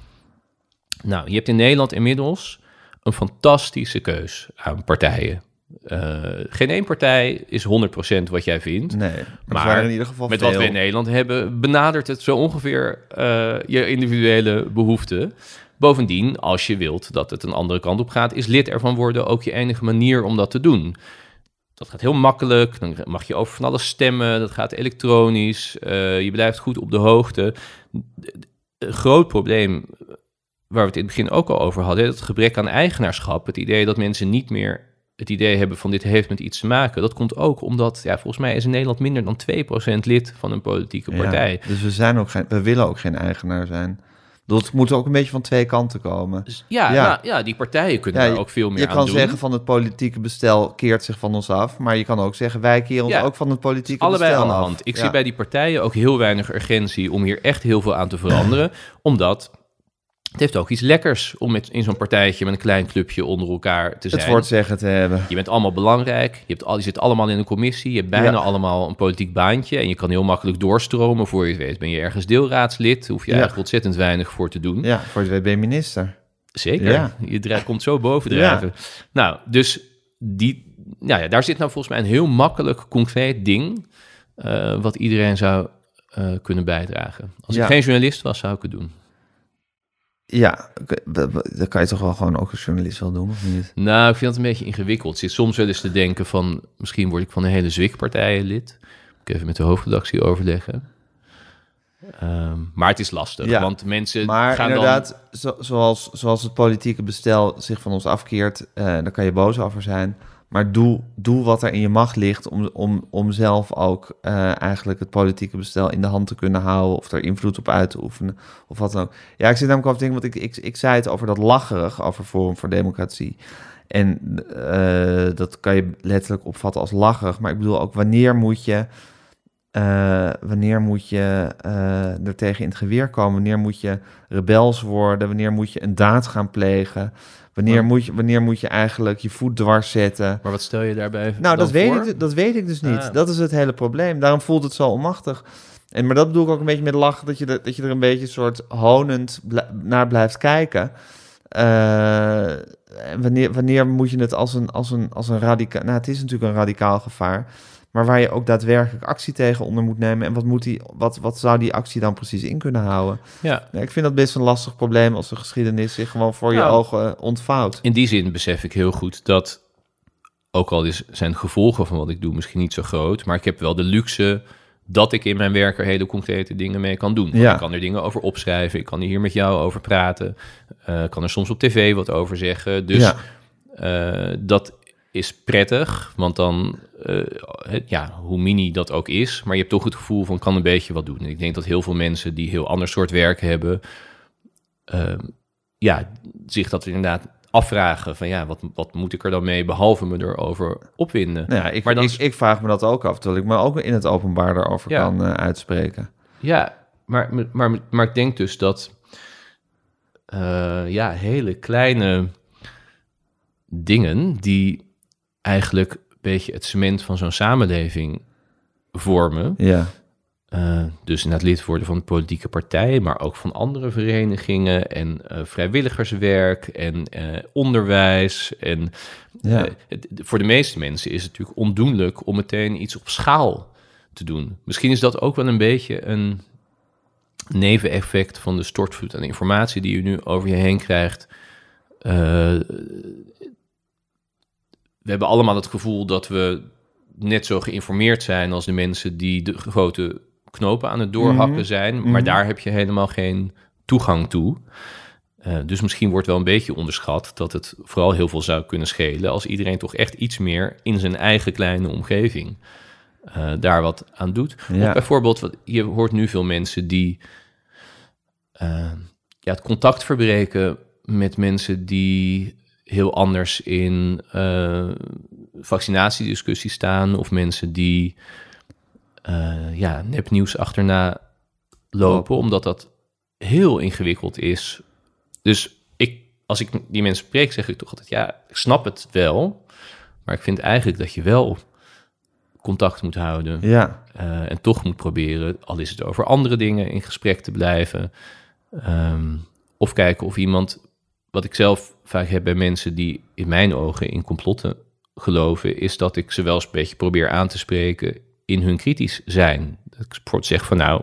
Nou, je hebt in Nederland inmiddels een fantastische keus aan partijen. Eh, geen één partij is 100% wat jij vindt. Nee, maar, in ieder geval Met veel. wat we in Nederland hebben, benadert het zo ongeveer eh, je individuele behoeften. Bovendien, als je wilt dat het een andere kant op gaat, is lid ervan worden ook je enige manier om dat te doen. Dat gaat heel makkelijk, dan mag je over van alles stemmen, dat gaat elektronisch, eh, je blijft goed op de hoogte. Een groot probleem waar we het in het begin ook al over hadden, het gebrek aan eigenaarschap, het idee dat mensen niet meer het idee hebben van dit heeft met iets te maken. Dat komt ook omdat, ja, volgens mij is in Nederland minder dan 2% lid van een politieke Ja, partij. dus we, zijn ook geen, we willen ook geen eigenaar zijn. Dat moet ook een beetje van twee kanten komen. Dus ja, Ja. Nou, ja, die partijen kunnen Ja, daar ook veel meer je aan kan doen. zeggen van het politieke bestel keert zich van ons af, maar je kan ook zeggen wij keren ons Ja. ook van het politieke Allebei bestel aan de af. hand. Ik Ja. zie bij die partijen ook heel weinig urgentie om hier echt heel veel aan te veranderen. omdat het heeft ook iets lekkers om met, in zo'n partijtje met een klein clubje onder elkaar te zijn. het woord zeggen te hebben. Je bent allemaal belangrijk. Je, hebt al, je zit allemaal in een commissie. Je hebt bijna Ja. allemaal een politiek baantje. En je kan heel makkelijk doorstromen. Voor je het weet ben je ergens deelraadslid. Hoef je Ja. eigenlijk ontzettend weinig voor te doen. Ja, voor je weet ben je minister. Zeker. Ja. Je komt zo bovendrijven. Nou, dus die, nou ja, daar zit nou volgens mij een heel makkelijk, concreet ding... eh, wat iedereen zou eh, kunnen bijdragen. Als ik geen journalist was, zou ik het doen. Ja, dat kan je toch wel gewoon ook als journalist wel doen, of niet? Nou, ik vind het een beetje ingewikkeld. Ik zit soms wel eens te denken van... misschien word ik van een hele zwikpartijen lid. Moet ik even met de hoofdredactie overleggen. Ehm, maar het is lastig, Ja, want mensen Maar gaan inderdaad, zo- zoals, zoals het politieke bestel zich van ons afkeert, eh daar kan je boos over zijn. Maar doe, doe wat er in je macht ligt om, om, om zelf ook eh, eigenlijk het politieke bestel in de hand te kunnen houden of er invloed op uit te oefenen of wat dan ook. Ja, ik zit namelijk over te denken, want ik, ik, ik zei het over dat lacherig, over Forum voor Democratie. En eh, dat kan je letterlijk opvatten als lacherig. Maar ik bedoel ook, wanneer moet je, eh, wanneer moet je er tegen in het geweer komen? Wanneer moet je rebels worden? Wanneer moet je een daad gaan plegen? Wanneer, Maar- moet je, wanneer moet je eigenlijk je voet dwars zetten? Maar wat stel je daarbij Nou, dat weet, voor? ik, dat weet ik dus niet. Ah. Dat is het hele probleem. Daarom voelt het zo onmachtig. En, maar dat bedoel ik ook een beetje met lachen, dat je, er- dat je er een beetje soort honend bl- naar blijft kijken. Eh, wanneer, wanneer moet je het als een, als een, als een radicaal... Nou, het is natuurlijk een radicaal gevaar. Maar waar je ook daadwerkelijk actie tegen onder moet nemen. En wat, moet die, wat, wat zou die actie dan precies in kunnen houden? Ja, Ja, ik vind dat best een lastig probleem als de geschiedenis zich gewoon voor je Nou. ogen eh, ontvouwt. in die zin besef ik heel goed dat... ook al is, zijn de gevolgen van wat ik doe misschien niet zo groot... maar ik heb wel de luxe dat ik in mijn werk er hele concrete dingen mee kan doen. Ja. Ik kan er dingen over opschrijven, ik kan hier met jou over praten... eh, ik kan er soms op tv wat over zeggen. Dus ja. Eh, dat is prettig, want dan, eh, het- ja, hoe mini dat ook is, maar je hebt toch het gevoel van kan een beetje wat doen. En ik denk dat heel veel mensen die heel ander soort werk hebben, eh, ja, zich dat inderdaad afvragen van ja, wat, wat moet ik er dan mee, behalve me erover opwinden. Nou ja, ik, Maar dan ik, ik vraag me dat ook af, terwijl ik me ook in het openbaar daarover Ja. kan eh, uitspreken. Ja, maar, maar, maar ik denk dus dat eh, ja, hele kleine dingen die eigenlijk beetje het cement van zo'n samenleving vormen. Ja, eh, dus inderdaad lid worden van politieke partij, maar ook van andere verenigingen en eh, vrijwilligerswerk en eh, onderwijs. En ja. het- voor de meeste mensen is het natuurlijk ondoenlijk om meteen iets op schaal te doen. Misschien is dat ook wel een beetje een neveneffect van de stortvloed aan informatie die je nu over je heen krijgt. We hebben allemaal het gevoel dat we net zo geïnformeerd zijn als de mensen die de grote knopen aan het doorhakken Mhm. zijn, maar Mhm. daar heb je helemaal geen toegang toe. Eh, dus misschien wordt wel een beetje onderschat dat het vooral heel veel zou kunnen schelen als iedereen toch echt iets meer in zijn eigen kleine omgeving eh, daar wat aan doet. Ja. Of bijvoorbeeld, wat, je hoort nu veel mensen die eh, ja, het contact verbreken met mensen die heel anders in eh, vaccinatiediscussies staan of mensen die eh, ja, nepnieuws achterna lopen, omdat dat heel ingewikkeld is. Dus ik, als ik die mensen spreek, zeg ik toch altijd, ja, ik snap het wel, maar ik vind eigenlijk dat je wel contact moet houden ja. eh, en toch moet proberen, al is het over andere dingen, in gesprek te blijven. Ehm, of kijken of iemand, wat ik zelf vaak heb bij mensen die in mijn ogen in complotten geloven, is dat ik ze wel eens een beetje probeer aan te spreken in hun kritisch zijn. Dat ik bijvoorbeeld zeg van nou,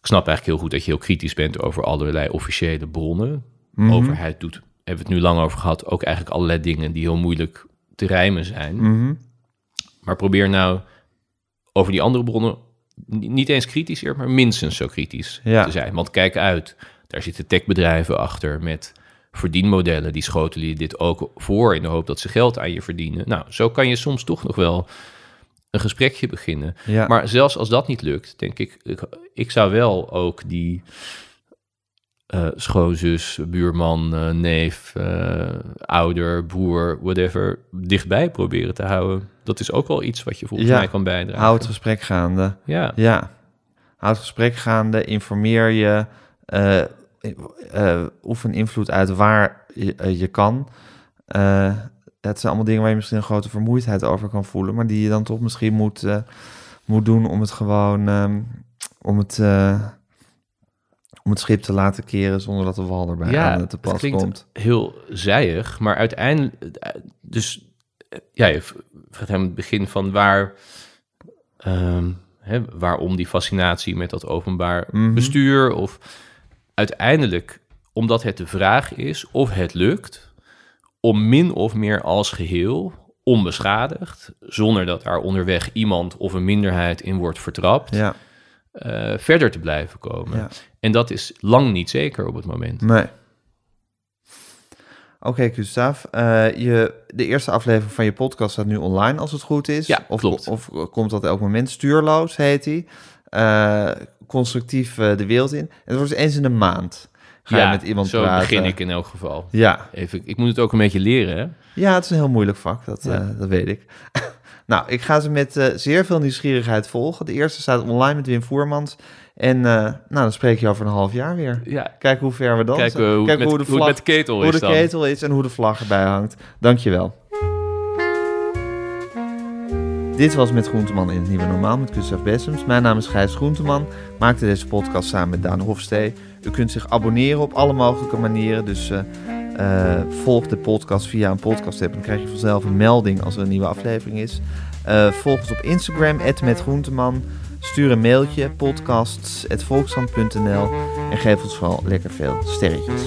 ik snap eigenlijk heel goed dat je heel kritisch bent over allerlei officiële bronnen. Mhm. Overheid doet, hebben we het nu lang over gehad, ook eigenlijk allerlei dingen die heel moeilijk te rijmen zijn. Mhm. Maar probeer nou over die andere bronnen ni- niet eens kritisch, maar minstens zo kritisch Ja. te zijn. Want kijk uit, daar zitten techbedrijven achter met verdienmodellen. Die schotelen je dit ook voor in de hoop dat ze geld aan je verdienen. Nou, zo kan je soms toch nog wel een gesprekje beginnen. Ja. Maar zelfs als dat niet lukt, denk ik, ik, ik zou wel ook die eh schoonzus, buurman, eh, neef, eh, ouder, broer, whatever, dichtbij proberen te houden. Dat is ook wel iets wat je volgens Ja. mij kan bijdragen. Hou het gesprek gaande. Ja, Ja. Houd het gesprek gaande, informeer je, eh, eh, oefen invloed uit waar je, eh, je kan. Eh, het zijn allemaal dingen waar je misschien een grote vermoeidheid over kan voelen, maar die je dan toch misschien moet, moet doen om het gewoon, ehm, om het, om het schip te laten keren zonder dat de wal erbij ja, aan te het pas klinkt komt. heel zijig, maar uiteindelijk... Dus ja, je vraagt hem het begin van waar... ehm, hè, waarom die fascinatie met dat openbaar Mhm. bestuur? Of uiteindelijk omdat het de vraag is of het lukt om min of meer als geheel onbeschadigd, zonder dat daar onderweg iemand of een minderheid in wordt vertrapt, Ja, eh, verder te blijven komen. Ja. En dat is lang niet zeker op het moment. nee. Oké, Gustav. eh, je, de eerste aflevering van je podcast staat nu online als het goed is. Ja, of, klopt. Of komt dat elk moment? Stuurloos heet hij. Eh, constructief eh, de wereld in. Het wordt eens in de maand. Ga je met iemand zo praten. begin ik in elk geval. Ja. Even, ik moet het ook een beetje leren, hè? ja, het is een heel moeilijk vak. Dat, Ja. eh, dat weet ik. nou, ik ga ze met eh, zeer veel nieuwsgierigheid volgen. De eerste staat online met Wim Voermans. En nou, dan spreek je over een half jaar weer. Ja, Kijk hoe ver we dan Kijk, zijn. hoe, Kijk met, hoe de hoe het vlag met de ketel hoe is de ketel is en hoe de vlag erbij hangt. Dankjewel. Dit was Met Groenteman in het Nieuwe Normaal met Gustav Bessems. Mijn naam is Gijs Groenteman. Maakte deze podcast samen met Daan Hofstee. U kunt zich abonneren op alle mogelijke manieren. Dus eh, eh, volg de podcast via een podcast app. Dan krijg je vanzelf een melding als er een nieuwe aflevering is. Eh, volg ons op Instagram, @metgroenteman. Stuur een mailtje, podcasts.volkskrant.nl. En geef ons vooral lekker veel sterretjes.